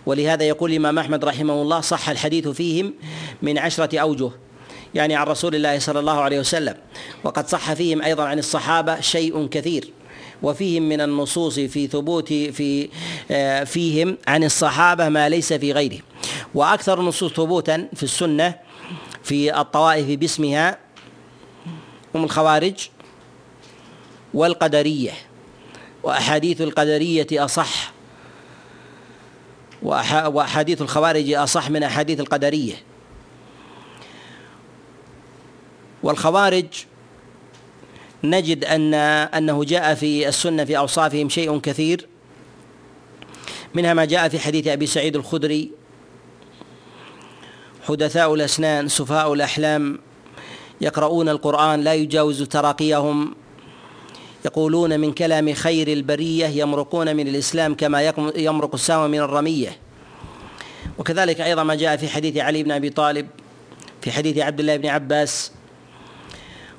A: ولهذا يقول الإمام أحمد رحمه الله صح الحديث فيهم من عشرة أوجه. يعني عن رسول الله صلى الله عليه وسلم. وقد صح فيهم أيضا عن الصحابة شيء كثير. وفيهم من النصوص في ثبوت في آه، فيهم عن الصحابة ما ليس في غيره. وأكثر النصوص ثبوتا في السنة في الطوائف باسمها هم الخوارج والقدرية. وأحاديث القدرية أصح. وأحاديث الخوارج أصح من أحاديث القدرية. والخوارج نجد أن أنه جاء في السنة في أوصافهم شيء كثير. منها ما جاء في حديث أبي سعيد الخدري حدثاء الأسنان سفاء الأحلام يقرؤون القرآن لا يجاوز تراقيهم. يقولون من كلام خير البرية يمرقون من الإسلام كما يمرق السام من الرمية. وكذلك أيضا ما جاء في حديث علي بن أبي طالب في حديث عبد الله بن عباس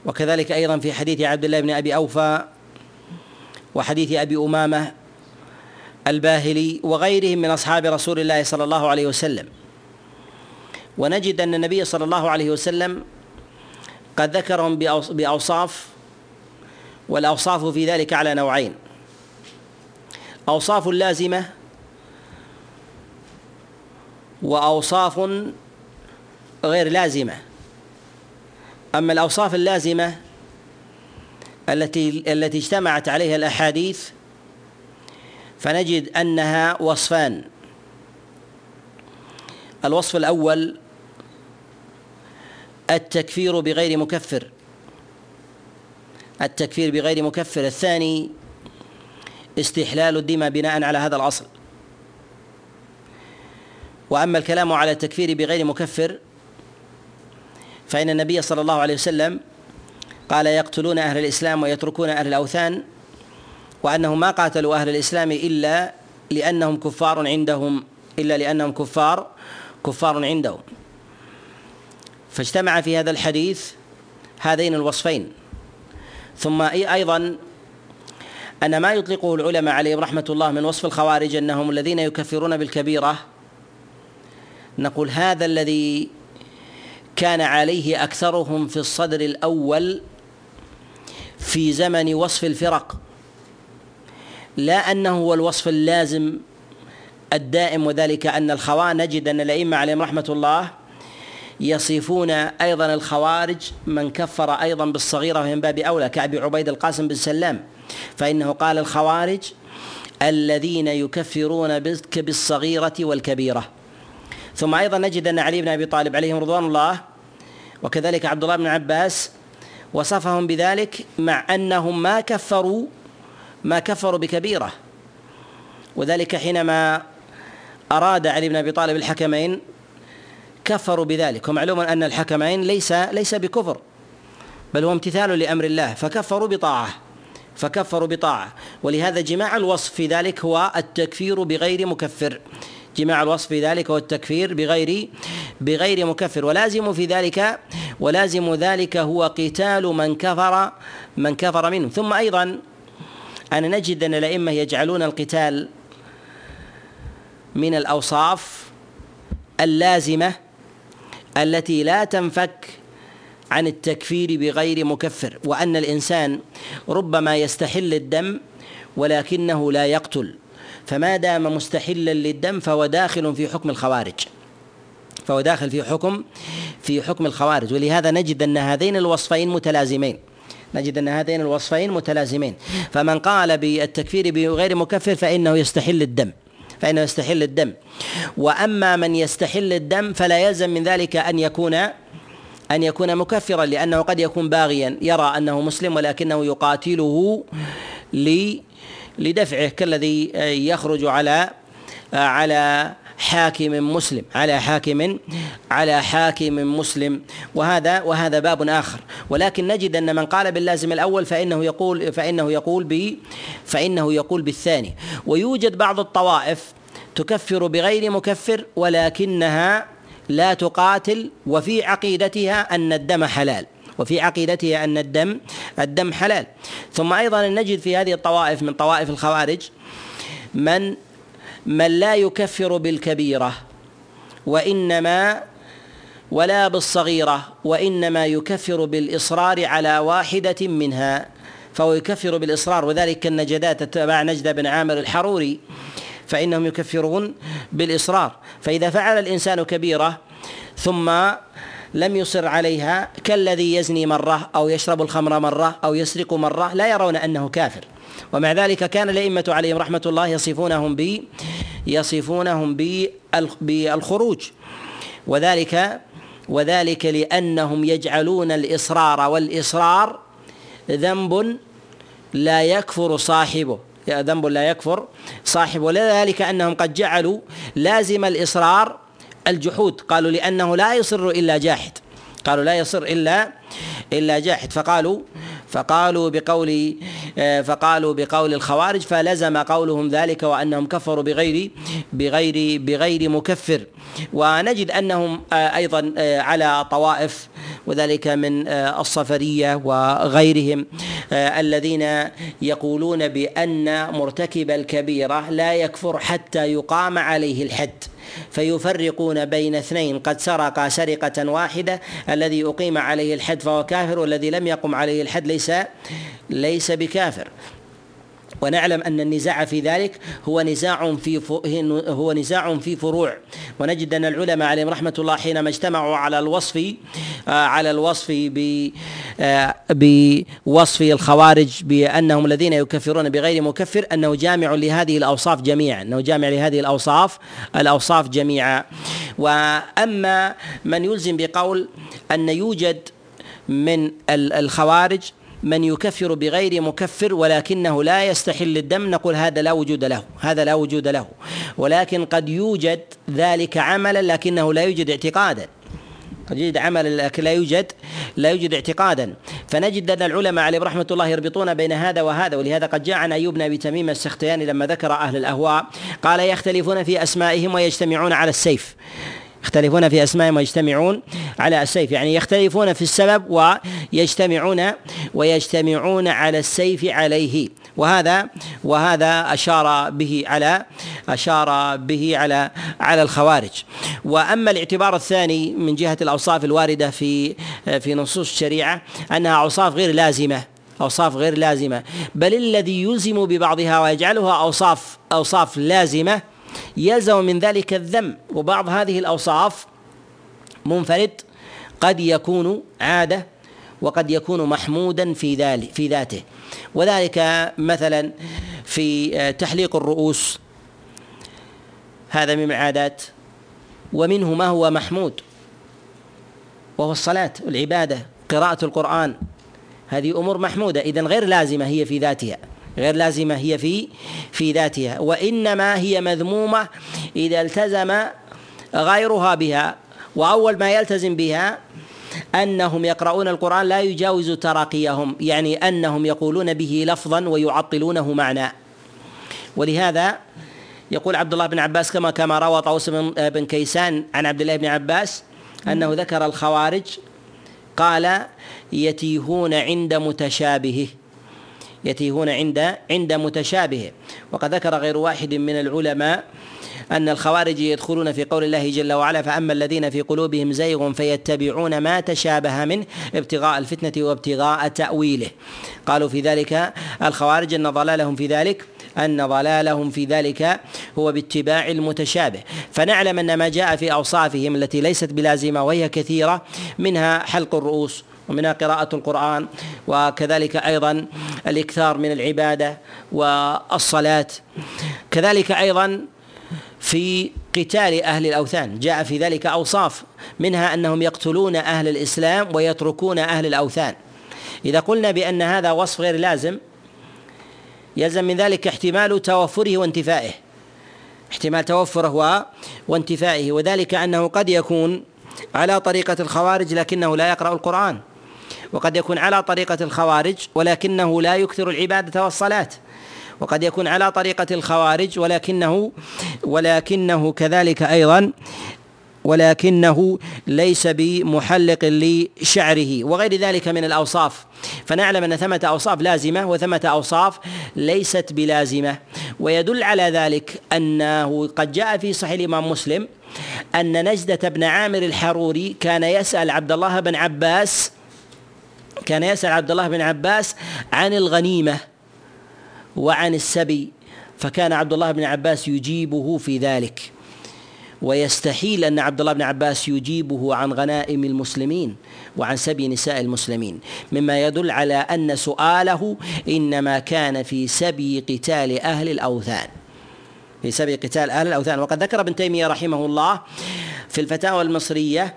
A: وكذلك أيضا في حديث عبد الله بن أبي أوفى وحديث أبي أمامة الباهلي وغيرهم من أصحاب رسول الله صلى الله عليه وسلم. ونجد أن النبي صلى الله عليه وسلم قد ذكرهم بأوصاف والأوصاف في ذلك على نوعين. أوصاف لازمة وأوصاف غير لازمة. أما الأوصاف اللازمة التي التي اجتمعت عليها الأحاديث فنجد أنها وصفان. الوصف الأول التكفير بغير مكفر. التكفير بغير مكفر. الثاني استحلال الدماء بناء على هذا الأصل. وأما الكلام على التكفير بغير مكفر فإن النبي صلى الله عليه وسلم قال يقتلون أهل الإسلام ويتركون أهل الأوثان وأنهم ما قاتلوا أهل الإسلام إلا لأنهم كفار عندهم إلا لأنهم كفار كفار عندهم. فاجتمع في هذا الحديث هذين الوصفين. ثم أيضا أن ما يطلقه العلماء عليهم رحمة الله من وصف الخوارج أنهم الذين يكفرون بالكبيرة نقول هذا الذي كان عليه أكثرهم في الصدر الأول في زمن وصف الفرق. لا أنه هو الوصف اللازم الدائم وذلك أن الخوارج نجد أن الأئمة عليهم رحمة الله يصفون أيضا الخوارج من كفر أيضا بالصغيرة من باب أولى كابي عبيد القاسم بن سلام. فإنه قال الخوارج الذين يكفرون بالصغيرة والكبيرة. ثم أيضا نجد أن علي بن أبي طالب عليهم رضوان الله وكذلك عبد الله بن عباس وصفهم بذلك مع أنهم ما كفروا ما كفروا بكبيرة. وذلك حينما أراد علي بن أبي طالب الحكمين كفروا بذلك. ومعلوم أن الحكمين ليس ليس بكفر بل هو امتثال لأمر الله. فكفروا بطاعة فكفروا بطاعة. ولهذا جماع الوصف في ذلك هو التكفير بغير مكفر. جماع الوصف في ذلك هو التكفير بغير بغير مكفر. ولازم في ذلك ولازم ذلك هو قتال من كفر من كفر منه. ثم أيضا أن نجد أن الأئمة يجعلون القتال من الأوصاف اللازمة التي لا تنفك عن التكفير بغير مكفر. وأن الإنسان ربما يستحل الدم ولكنه لا يقتل. فما دام مستحلا للدم فهو داخل في حكم الخوارج. فهو داخل في حكم في حكم الخوارج. ولهذا نجد أن هذين الوصفين متلازمين. نجد أن هذين الوصفين متلازمين. فمن قال بالتكفير بغير مكفر فإنه يستحل الدم. فإنه يستحل الدم. وأما من يستحل الدم فلا يلزم من ذلك أن يكون أن يكون مكفرا لأنه قد يكون باغيا. يرى أنه مسلم ولكنه يقاتله لدفعه كالذي يخرج على على حاكم مسلم على حاكم على حاكم مسلم. وهذا وهذا باب آخر. ولكن نجد أن من قال باللازم الأول فإنه يقول فإنه يقول ب فإنه يقول بالثاني. ويوجد بعض الطوائف تكفر بغير مكفر ولكنها لا تقاتل وفي عقيدتها أن الدم حلال. وفي عقيدتها أن الدم الدم حلال. ثم أيضا نجد في هذه الطوائف من طوائف الخوارج من من لا يكفر بالكبيرة وإنما ولا بالصغيرة وإنما يكفر بالإصرار على واحدة منها فهو يكفر بالإصرار. وذلك كالنجدات تبع نجد بن عامر الحروري فإنهم يكفرون بالإصرار. فإذا فعل الإنسان كبيرة ثم لم يصر عليها كالذي يزني مرة أو يشرب الخمر مرة أو يسرق مرة لا يرون أنه كافر. ومع ذلك كان الأئمة عليهم رحمة الله يصفونهم ب يصفونهم بالخروج وذلك وذلك لأنهم يجعلون الإصرار والإصرار ذنب لا يكفر صاحبه. ذنب لا يكفر صاحبه. ولذلك أنهم قد جعلوا لازم الإصرار الجحود. قالوا لأنه لا يصر إلا جاحد. قالوا لا يصر إلا إلا جاحد. فقالوا فقالوا بقول آه، فقالوا بقول الخوارج فلزم قولهم ذلك وأنهم كفروا بغير بغير بغير مكفر. ونجد أنهم آه، أيضا آه، على طوائف وذلك من الصفرية وغيرهم الذين يقولون بأن مرتكب الكبيرة لا يكفر حتى يقام عليه الحد. فيفرقون بين اثنين قد سرق سرقة واحدة الذي أقيم عليه الحد فهو كافر والذي لم يقم عليه الحد ليس ليس بكافر. ونعلم أن النزاع في ذلك هو نزاع في هو نزاع في فروع. ونجد أن العلماء عليهم رحمة الله حينما اجتمعوا على الوصف آه، على الوصف ب آه، بوصف الخوارج بأنهم الذين يكفرون بغير مكفر أنه جامع لهذه الأوصاف جميعا أنه جامع لهذه الأوصاف الأوصاف جميعا. وأما من يلزم بقول أن يوجد من الخوارج من يكفر بغير مكفر ولكنه لا يستحل الدم نقول هذا لا وجود له هذا لا وجود له. ولكن قد يوجد ذلك عملا لكنه لا يوجد اعتقادا. قد يوجد عمل لكن لا يوجد لا يوجد اعتقادا. فنجد أن العلماء عليهم رحمة الله يربطون بين هذا وهذا ولهذا قد جاء عن أيوب بن أبي تميم السختياني لما ذكر أهل الأهواء قال يختلفون في أسمائهم ويجتمعون على السيف. يختلفون في اسمائهم ويجتمعون على السيف. يعني يختلفون في السبب ويجتمعون ويجتمعون على السيف عليه. وهذا وهذا أشار به على أشار به على على الخوارج. وأما الاعتبار الثاني من جهة الأوصاف الواردة في في نصوص الشريعة أنها أوصاف غير لازمة أوصاف غير لازمة. بل الذي يلزم ببعضها ويجعلها أوصاف أوصاف لازمة يلزم من ذلك الذم وبعض هذه الأوصاف منفرد قد يكون عادة وقد يكون محمودا في ذلك في ذاته. وذلك مثلا في تحليق الرؤوس. هذا من العادات ومنه ما هو محمود؟ وهو الصلاة العبادة قراءة القرآن. هذه أمور محمودة إذا غير لازمة هي في ذاتها. غير لازمة هي في في ذاتها. وإنما هي مذمومة إذا التزم غيرها بها. وأول ما يلتزم بها أنهم يقرؤون القرآن لا يجاوز تراقيهم يعني أنهم يقولون به لفظا ويعطلونه معنى. ولهذا يقول عبد الله بن عباس كما كما روى طوس بن كيسان عن عبد الله بن عباس أنه ذكر الخوارج قال يتيهون عند متشابهه. يتيهون عند عند متشابهه وقد ذكر غير واحد من العلماء أن الخوارج يدخلون في قول الله جل وعلا فأما الذين في قلوبهم زيغ فيتبعون ما تشابه منه ابتغاء الفتنة وابتغاء تأويله قالوا في ذلك الخوارج أن ضلالهم في ذلك أن ضلالهم في ذلك هو باتباع المتشابه. فنعلم أن ما جاء في أوصافهم التي ليست بلازمة وهي كثيرة منها حلق الرؤوس. ومنها قراءة القرآن وكذلك أيضا الإكثار من العبادة والصلاة. كذلك أيضا في قتال أهل الأوثان. جاء في ذلك أوصاف منها أنهم يقتلون أهل الإسلام ويتركون أهل الأوثان. إذا قلنا بأن هذا وصف غير لازم يلزم من ذلك احتمال توفره وانتفائه. احتمال توفره وانتفائه. وذلك أنه قد يكون على طريقة الخوارج لكنه لا يقرأ القرآن. وقد يكون على طريقة الخوارج ولكنه لا يكثر العبادة والصلاة. وقد يكون على طريقة الخوارج ولكنه ولكنه كذلك أيضا ولكنه ليس بمحلق لشعره وغير ذلك من الأوصاف. فنعلم أن ثمة أوصاف لازمة وثمة أوصاف ليست بلازمة. ويدل على ذلك أنه قد جاء في صحيح الإمام مسلم أن نجدة بن عامر الحروري كان يسأل عبد الله بن عباس كان يسأل عبد الله بن عباس عن الغنيمة وعن السبي فكان عبد الله بن عباس يجيبه في ذلك. ويستحيل أن عبد الله بن عباس يجيبه عن غنائم المسلمين وعن سبي نساء المسلمين. مما يدل على أن سؤاله إنما كان في سبي قتال أهل الأوثان. في سبي قتال أهل الأوثان. وقد ذكر ابن تيمية رحمه الله في الفتاوى المصرية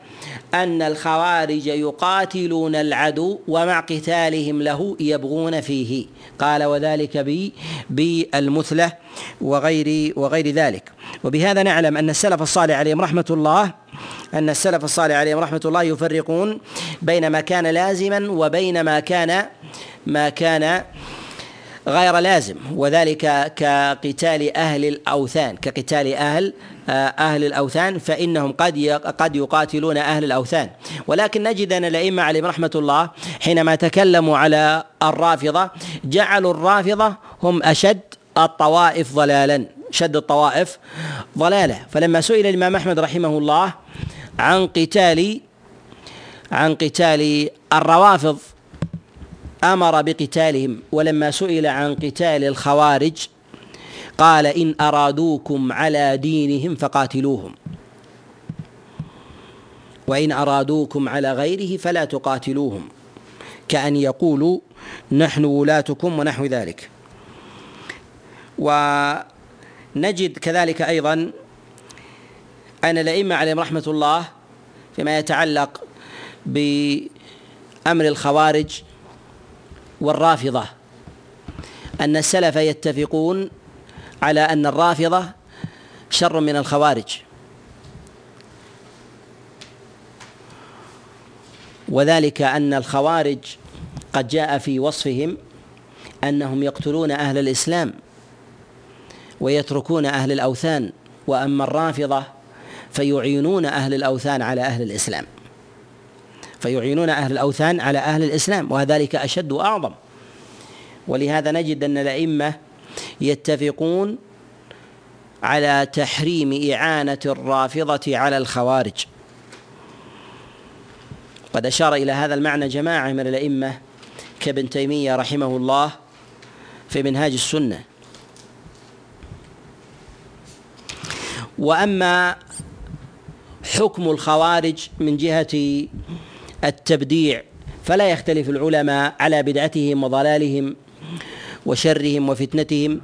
A: أن الخوارج يقاتلون العدو ومع قتالهم له يبغون فيه. قال وذلك بالمثلة وغير وغير ذلك. وبهذا نعلم أن السلف الصالح عليهم رحمة الله أن السلف الصالح عليهم رحمة الله يفرقون بين ما كان لازما وبين ما كان ما كان غير لازم. وذلك كقتال أهل الأوثان كقتال أهل أهل الأوثان فإنهم قد قد يقاتلون أهل الأوثان. ولكن نجد أن الأئمة عليهم رحمة الله حينما تكلموا على الرافضة جعلوا الرافضة هم أشد الطوائف ضلالا شد الطوائف ضلاله فلما سئل الإمام أحمد رحمه الله عن قتال عن قتال الروافض أمر بقتالهم. ولما سئل عن قتال الخوارج قال إن أرادوكم على دينهم فقاتلوهم. وإن أرادوكم على غيره فلا تقاتلوهم. كأن يقولوا نحن ولاتكم ونحو ذلك. ونجد كذلك أيضا أن الأئمة عليهم رحمة الله فيما يتعلق بأمر الخوارج والرافضة أن السلف يتفقون على أن الرافضة شر من الخوارج. وذلك أن الخوارج قد جاء في وصفهم أنهم يقتلون أهل الإسلام ويتركون أهل الأوثان وأما الرافضة فيعينون أهل الأوثان على أهل الإسلام. فيعينون أهل الأوثان على أهل الإسلام وذلك أشد وأعظم. ولهذا نجد أن الأئمة يتفقون على تحريم إعانة الرافضة على الخوارج. قد أشار إلى هذا المعنى جماعة من الأئمة كابن تيمية رحمه الله في منهاج السنة. وأما حكم الخوارج من جهة التبديع فلا يختلف العلماء على بدعتهم وضلالهم وشرهم وفتنتهم.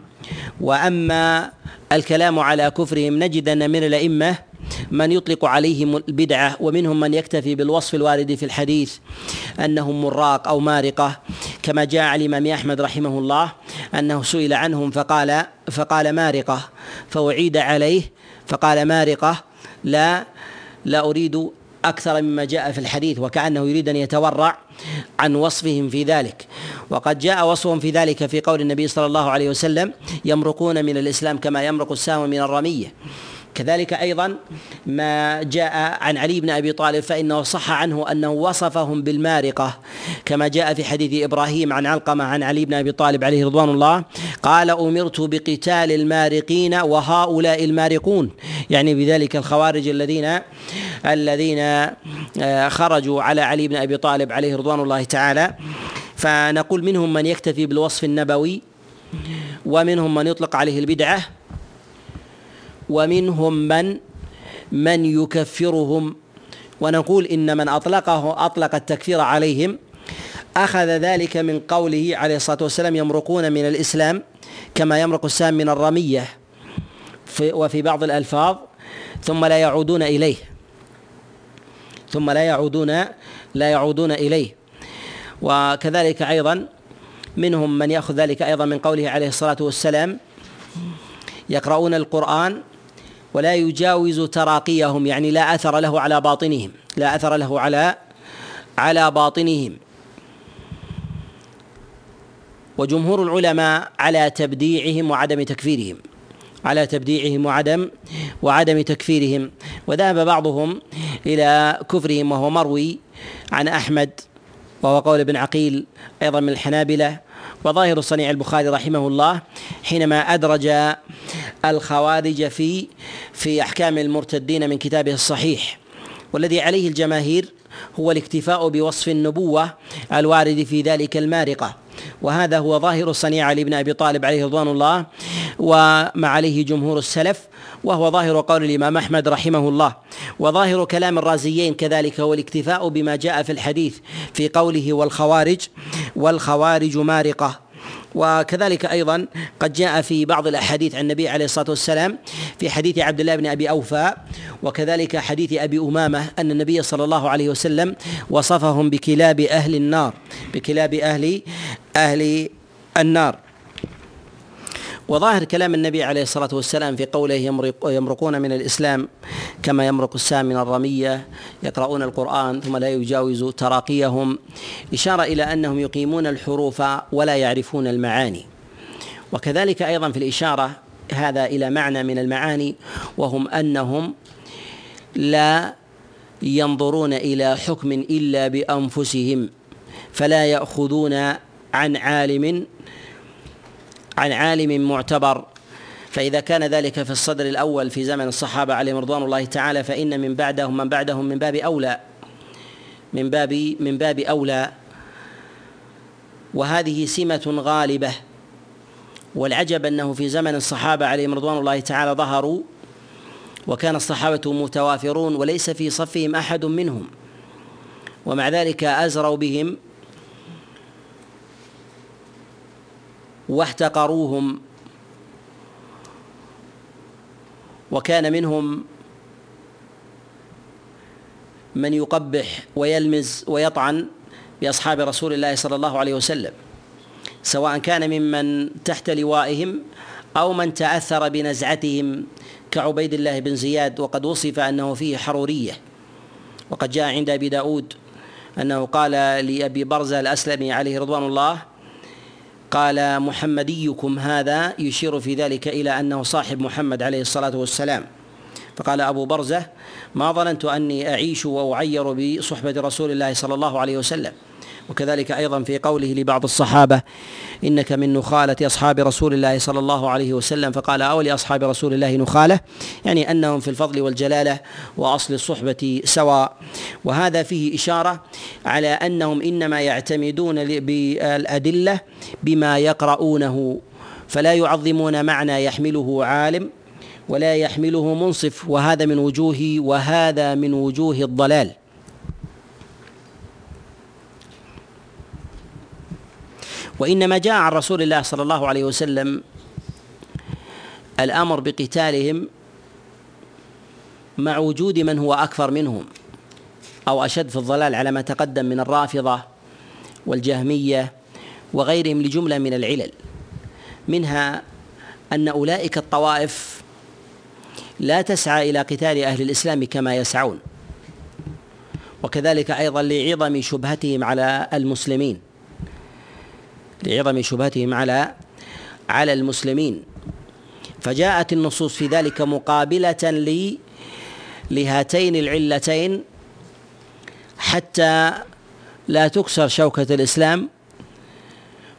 A: وأما الكلام على كفرهم نجد ان من الأئمة من يطلق عليهم البدعة ومنهم من يكتفي بالوصف الوارد في الحديث أنهم مراق أو مارقة. كما جاء عن الإمام أحمد رحمه الله أنه سئل عنهم فقال فقال مارقة فأعيد عليه فقال مارقة لا لا أريد أكثر مما جاء في الحديث وكأنه يريد أن يتورع عن وصفهم في ذلك. وقد جاء وصفهم في ذلك في قول النبي صلى الله عليه وسلم يمرقون من الإسلام كما يمرق السهم من الرمية. كذلك أيضا ما جاء عن علي بن أبي طالب فإنه صح عنه أنه وصفهم بالمارقة كما جاء في حديث إبراهيم عن علقمة عن علي بن أبي طالب عليه رضوان الله قال أمرت بقتال المارقين وهؤلاء المارقون. يعني بذلك الخوارج الذين الذين آه، خرجوا على علي بن أبي طالب عليه رضوان الله تعالى. فنقول منهم من يكتفي بالوصف النبوي ومنهم من يطلق عليه البدعة ومنهم من من يكفرهم. ونقول إن من اطلقه أطلق التكفير عليهم أخذ ذلك من قوله عليه الصلاة والسلام يمرقون من الإسلام كما يمرق السام من الرمية في وفي بعض الألفاظ ثم لا يعودون إليه. ثم لا يعودون لا يعودون إليه. وكذلك أيضا منهم من يأخذ ذلك أيضا من قوله عليه الصلاة والسلام يقرؤون القرآن ولا يجاوز تراقيهم يعني لا أثر له على باطنهم لا أثر له على على باطنهم. وجمهور العلماء على تبديعهم وعدم تكفيرهم على تبديعهم وعدم وعدم تكفيرهم. وذهب بعضهم إلى كفرهم وهو مروي عن أحمد وهو قول ابن عقيل أيضا من الحنابلة وظاهر صنيع البخاري رحمه الله حينما أدرج الخوارج في في أحكام المرتدين من كتابه الصحيح والذي عليه الجماهير هو الاكتفاء بوصف النبوة الوارد في ذلك المارقة. وهذا هو ظاهر صنيع علي بن أبي طالب عليه رضوان الله وما عليه جمهور السلف وهو ظاهر قول الإمام أحمد رحمه الله وظاهر كلام الرازيين كذلك هو الاكتفاء بما جاء في الحديث في قوله والخوارج والخوارج مارقة. وكذلك أيضا قد جاء في بعض الأحاديث عن النبي عليه الصلاة والسلام في حديث عبد الله بن أبي أوفى وكذلك حديث أبي أمامة أن النبي صلى الله عليه وسلم وصفهم بكلاب أهل النار بكلاب أهل أهل النار. وظاهر كلام النبي عليه الصلاة والسلام في قوله يمرق يمرقون من الإسلام كما يمرق السام من الرمية يقرؤون القرآن ثم لا يجاوز تراقيهم. إشارة إلى أنهم يقيمون الحروف ولا يعرفون المعاني. وكذلك أيضا في الإشارة هذا إلى معنى من المعاني وهم أنهم لا ينظرون إلى حكم إلا بأنفسهم فلا يأخذون عن عالم عن عالم معتبر فإذا كان ذلك في الصدر الأول في زمن الصحابة عليهم رضوان الله تعالى فإن من بعدهم من بعدهم من باب أولى من باب من باب أولى. وهذه سمة غالبة والعجب أنه في زمن الصحابة عليهم رضوان الله تعالى ظهروا وكان الصحابة متوافرون وليس في صفهم أحد منهم. ومع ذلك أزروا بهم واحتقروهم وكان منهم من يقبح ويلمز ويطعن بأصحاب رسول الله صلى الله عليه وسلم سواء كان ممن تحت لوائهم أو من تأثر بنزعتهم كعبيد الله بن زياد وقد وصف أنه فيه حرورية. وقد جاء عند أبي داود أنه قال لأبي برزة الأسلمي عليه رضوان الله قال محمديكم هذا يشير في ذلك إلى أنه صاحب محمد عليه الصلاة والسلام. فقال أبو برزة ما ظننت أني أعيش وأعير بصحبة رسول الله صلى الله عليه وسلم. وكذلك أيضا في قوله لبعض الصحابة إنك من نخالة أصحاب رسول الله صلى الله عليه وسلم. فقال اولي اصحاب رسول الله نخالة يعني أنهم في الفضل والجلالة وأصل الصحبة سواء. وهذا فيه إشارة على أنهم إنما يعتمدون بالأدلة بما يقرؤونه فلا يعظمون معنى يحمله عالم ولا يحمله منصف. وهذا من وجوه وهذا من وجوه الضلال. وإنما جاء عن رسول الله صلى الله عليه وسلم الأمر بقتالهم مع وجود من هو أكثر منهم أو أشد في الضلال على ما تقدم من الرافضة والجهمية وغيرهم لجملة من العلل منها أن أولئك الطوائف لا تسعى إلى قتال أهل الإسلام كما يسعون وكذلك أيضا لعظم شبهتهم على المسلمين. لعظم شبهتهم على على المسلمين. فجاءت النصوص في ذلك مقابلة لي لهاتين العلتين حتى لا تكسر شوكة الإسلام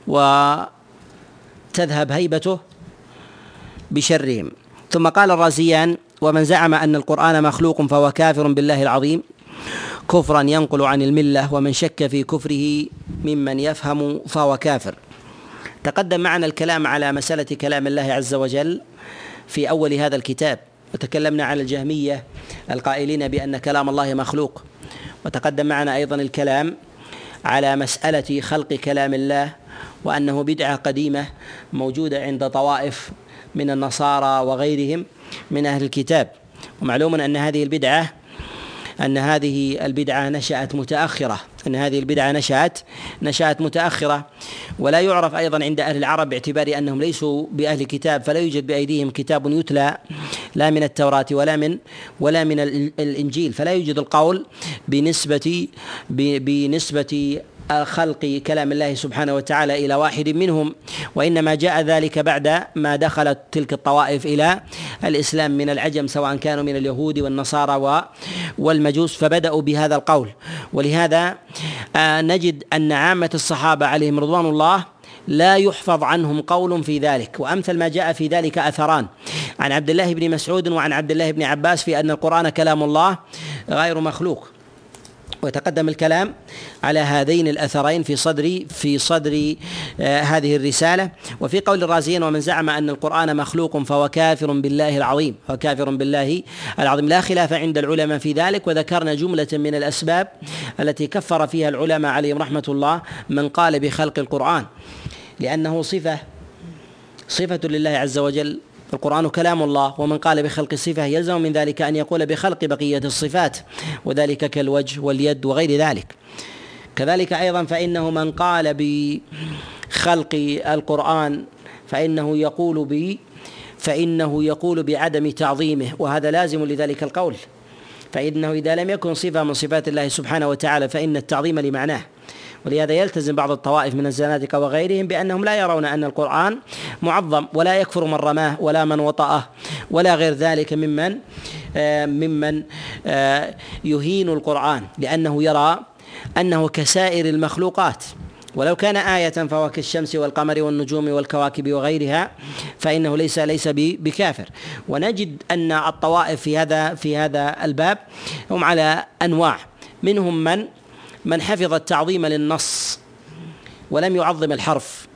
A: وتذهب هيبته بشرهم. ثم قال الرازيان ومن زعم أن القرآن مخلوق فهو كافر بالله العظيم كفرا ينقل عن الملة ومن شك في كفره ممن يفهم فهو كافر. تقدم معنا الكلام على مسألة كلام الله عز وجل في أول هذا الكتاب. وتكلمنا عن الجهمية القائلين بأن كلام الله مخلوق. وتقدم معنا أيضا الكلام على مسألة خلق كلام الله وأنه بدعة قديمة موجودة عند طوائف من النصارى وغيرهم من أهل الكتاب. ومعلوم أن هذه البدعة أن هذه البدعة نشأت متأخرة أن هذه البدعة نشأت نشأت متأخرة. ولا يعرف أيضا عند أهل العرب باعتبار أنهم ليسوا بأهل كتاب فلا يوجد بأيديهم كتاب يتلى لا من التوراة ولا من ولا من الإنجيل. فلا يوجد القول بنسبة بنسبة خلق كلام الله سبحانه وتعالى إلى واحد منهم وإنما جاء ذلك بعد ما دخلت تلك الطوائف إلى الإسلام من العجم سواء كانوا من اليهود والنصارى والمجوس فبدأوا بهذا القول. ولهذا آه، نجد أن عامة الصحابة عليهم رضوان الله لا يحفظ عنهم قول في ذلك. وأمثل ما جاء في ذلك أثران. عن عبد الله بن مسعود وعن عبد الله بن عباس في أن القرآن كلام الله غير مخلوق. ويتقدم الكلام على هذين الأثرين في صدر في صدر آه هذه الرسالة. وفي قول الرازيين ومن زعم أن القرآن مخلوق فهو كافر بالله العظيم. فهو كافر بالله العظيم. لا خلاف عند العلماء في ذلك. وذكرنا جملة من الأسباب التي كفر فيها العلماء عليهم رحمة الله من قال بخلق القرآن لأنه صفة صفة لله عز وجل. القرآن كلام الله ومن قال بخلق الصفة يلزم من ذلك أن يقول بخلق بقية الصفات وذلك كالوجه واليد وغير ذلك. كذلك أيضا فإنه من قال بخلق القرآن فإنه يقول ب فإنه يقول بعدم تعظيمه وهذا لازم لذلك القول. فإنه إذا لم يكن صفة من صفات الله سبحانه وتعالى فإن التعظيم لمعناه. ولهذا يلتزم بعض الطوائف من الزنادقة وغيرهم بأنهم لا يرون أن القرآن معظم ولا يكفر من رماه ولا من وطأه ولا غير ذلك ممن آه، ممن آه، يهين القرآن لأنه يرى أنه كسائر المخلوقات. ولو كان آية فهو كالشمس والقمر والنجوم والكواكب وغيرها فإنه ليس ليس بكافر. ونجد أن الطوائف في هذا في هذا الباب هم على أنواع. منهم من من حفظ التعظيم للنص ولم يعظم الحرف.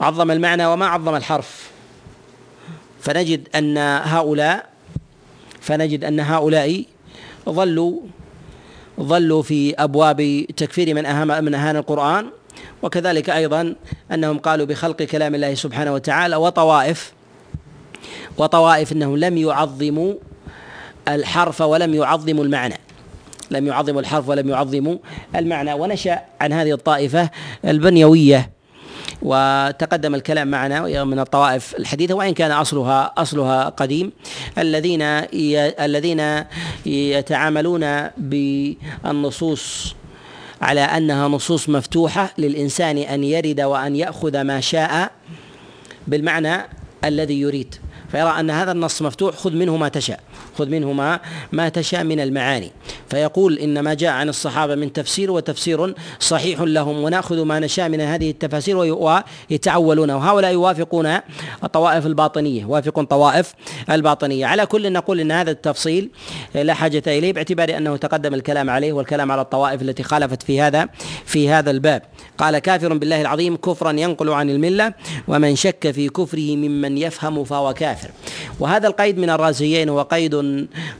A: عظم المعنى وما عظم الحرف. فنجد أن هؤلاء فنجد أن هؤلاء ظلوا ظلوا في أبواب تكفير من أهم من أهان القرآن وكذلك أيضا أنهم قالوا بخلق كلام الله سبحانه وتعالى وطوائف وطوائف إنهم لم يعظموا الحرف ولم يعظموا المعنى. لم يعظموا الحرف ولم يعظموا المعنى. ونشأ عن هذه الطائفة البنيوية وتقدم الكلام معنا من الطوائف الحديثة وإن كان أصلها أصلها قديم. الذين الذين يتعاملون بالنصوص على أنها نصوص مفتوحة للإنسان أن يرد وأن يأخذ ما شاء بالمعنى الذي يريد. فيرى أن هذا النص مفتوح خذ منه ما تشاء. خذ منه ما ما تشاء من المعاني. فيقول إن ما جاء عن الصحابة من تفسير وتفسير صحيح لهم ونأخذ ما نشاء من هذه التفاسير ويتعولون. وهؤلاء يوافقون الطوائف الباطنية يوافقون طوائف الباطنية. على كل نقول إن هذا التفصيل لا حاجة إليه باعتبار أنه تقدم الكلام عليه والكلام على الطوائف التي خالفت في هذا في هذا الباب. قال كافر بالله العظيم كفرا ينقل عن الملة ومن شك في كفره ممن يفهم فهو كافر. وهذا القيد من الرازيين هو قيد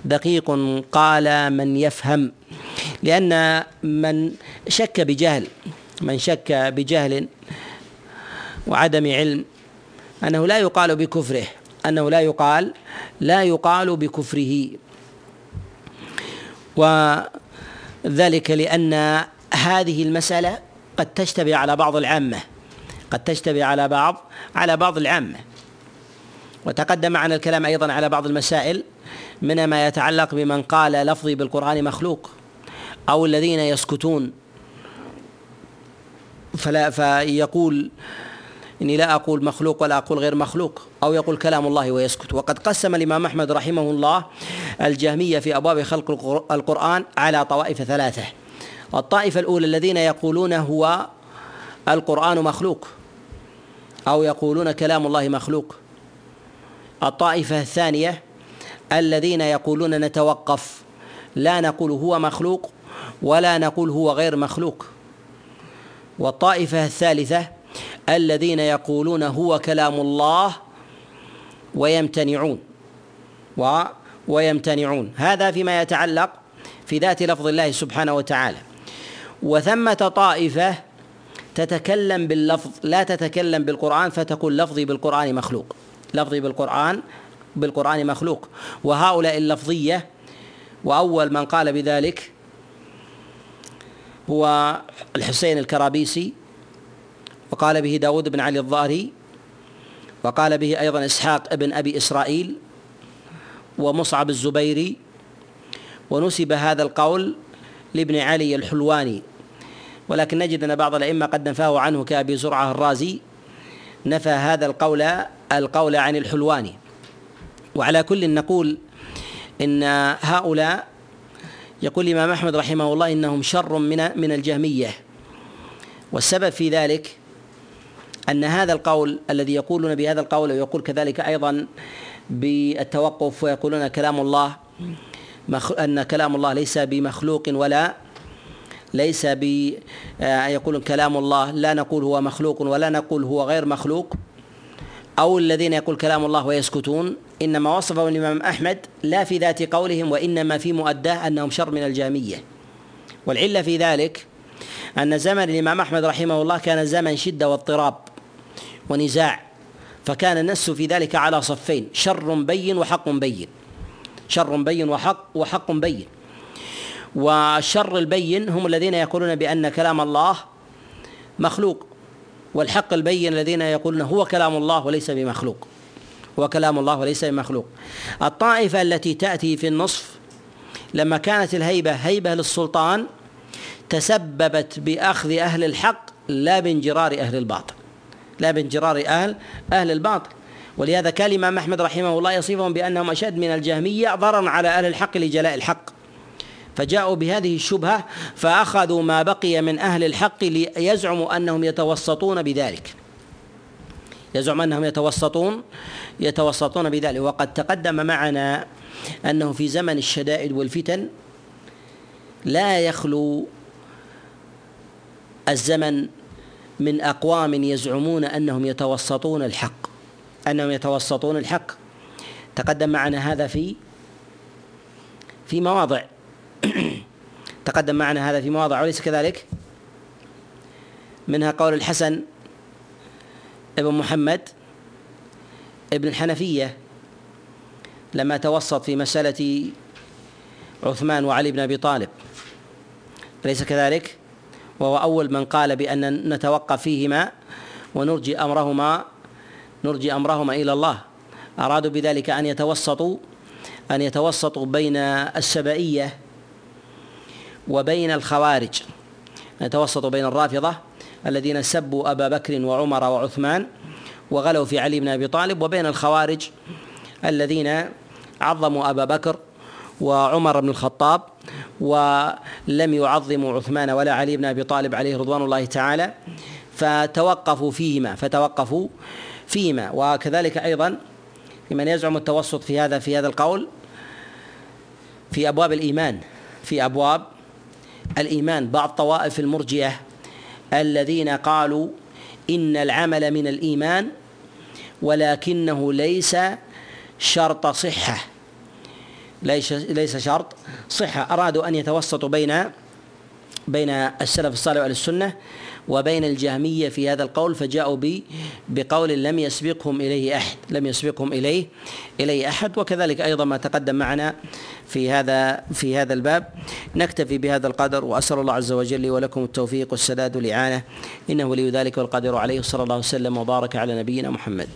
A: دقيق قال من يفهم لأن من شك بجهل من شك بجهل وعدم علم أنه لا يقال بكفره أنه لا يقال لا يقال بكفره. وذلك لأن هذه المسألة قد تشتبه على بعض العامة قد تشتبه على بعض على بعض العامة. وتقدم معنا الكلام أيضا على بعض المسائل. من ما يتعلق بمن قال لفظي بالقرآن مخلوق أو الذين يسكتون. فلا فيقول إني لا أقول مخلوق ولا أقول غير مخلوق أو يقول كلام الله ويسكت. وقد قسم الإمام أحمد رحمه الله الجهمية في أبواب خلق القرآن على طوائف ثلاثة. الطائفة الأولى الذين يقولون هو القرآن مخلوق أو يقولون كلام الله مخلوق. الطائفة الثانية الذين يقولون نتوقف. لا نقول هو مخلوق ولا نقول هو غير مخلوق. والطائفة الثالثة الذين يقولون هو كلام الله ويمتنعون. و ويمتنعون. هذا فيما يتعلق في ذات لفظ الله سبحانه وتعالى. وثمة طائفة تتكلم باللفظ لا تتكلم بالقرآن فتقول لفظي بالقرآن مخلوق. لفظي بالقرآن بالقرآن مخلوق. وهؤلاء اللفظية وأول من قال بذلك هو الحسين الكرابيسي وقال به داود بن علي الظاهري وقال به أيضا إسحاق ابن أبي إسرائيل ومصعب الزبيري ونسب هذا القول لابن علي الحلواني. ولكن نجد أن بعض الأئمة قد نفاه عنه كأبي زرعة الرازي نفى هذا القول القول عن الحلواني. وعلى كل نقول إن هؤلاء يقول الإمام أحمد رحمه الله إنهم شر من من الجهمية. والسبب في ذلك أن هذا القول الذي يقولون بهذا القول ويقول كذلك أيضا بالتوقف ويقولون كلام الله أن كلام الله ليس بمخلوق ولا ليس ب آه، يقولون كلام الله لا نقول هو مخلوق ولا نقول هو غير مخلوق أو الذين يقول كلام الله ويسكتون إنما وصفهم الإمام أحمد لا في ذات قولهم وإنما في مؤداه أنهم شر من الجامية. والعلة في ذلك أن زمن الإمام أحمد رحمه الله كان زمن شدة واضطراب ونزاع فكان النس في ذلك على صفين شر بين وحق بين. شر بين وحق وحق بين. والشر البين هم الذين يقولون بأن كلام الله مخلوق والحق البين الذين يقولون هو كلام الله وليس بمخلوق. هو كلام الله وليس بمخلوق. الطائفة التي تأتي في النصف لما كانت الهيبة هيبة للسلطان تسببت بأخذ أهل الحق لا بانجرار أهل الباطل. لا بانجرار أهل أهل الباطل. ولهذا كان الإمام أحمد رحمه الله يصفهم بأنهم أشد من الجهمية ضررا على أهل الحق لجلاء الحق. فجاءوا بهذه الشبهة فأخذوا ما بقي من أهل الحق ليزعموا أنهم يتوسطون بذلك. يزعم أنهم يتوسطون يتوسطون بذلك. وقد تقدم معنا أنه في زمن الشدائد والفتن لا يخلو الزمن من أقوام يزعمون أنهم يتوسطون الحق. أنهم يتوسطون الحق. تقدم معنا هذا في في مواضع. تقدم معنا هذا في مواضع وليس كذلك؟ منها قول الحسن ابن محمد ابن الحنفية لما توسط في مسألة عثمان وعلي بن أبي طالب. أليس كذلك؟ وهو أول من قال بأن نتوقف فيهما ونرجي أمرهما نرجي أمرهما إلى الله. أرادوا بذلك أن يتوسطوا أن يتوسطوا بين السبائية وبين الخوارج. يتوسطوا بين الرافضة الذين سبوا أبا بكر وعمر وعثمان وغلوا في علي بن أبي طالب وبين الخوارج الذين عظموا أبا بكر وعمر بن الخطاب ولم يعظموا عثمان ولا علي بن أبي طالب عليه رضوان الله تعالى فتوقفوا فيهما فتوقفوا فيهما. وكذلك أيضا لمن يزعم التوسط في هذا في هذا القول في أبواب الإيمان في أبواب الإيمان. بعض طوائف المرجئة الذين قالوا إن العمل من الإيمان ولكنه ليس شرط صحة. ليس ليس شرط صحة. أرادوا أن يتوسطوا بين بين السلف الصالح وأهل السنة. وبين الجهمية في هذا القول فجاءوا بقول لم يسبقهم إليه أحد لم يسبقهم إليه إليه أحد. وكذلك أيضا ما تقدم معنا في هذا في هذا الباب. نكتفي بهذا القدر وأسأل الله عز وجل لي ولكم التوفيق والسداد والإعانة. إنه ولي ذلك والقادر عليه. صلى الله وسلم وبارك على نبينا محمد.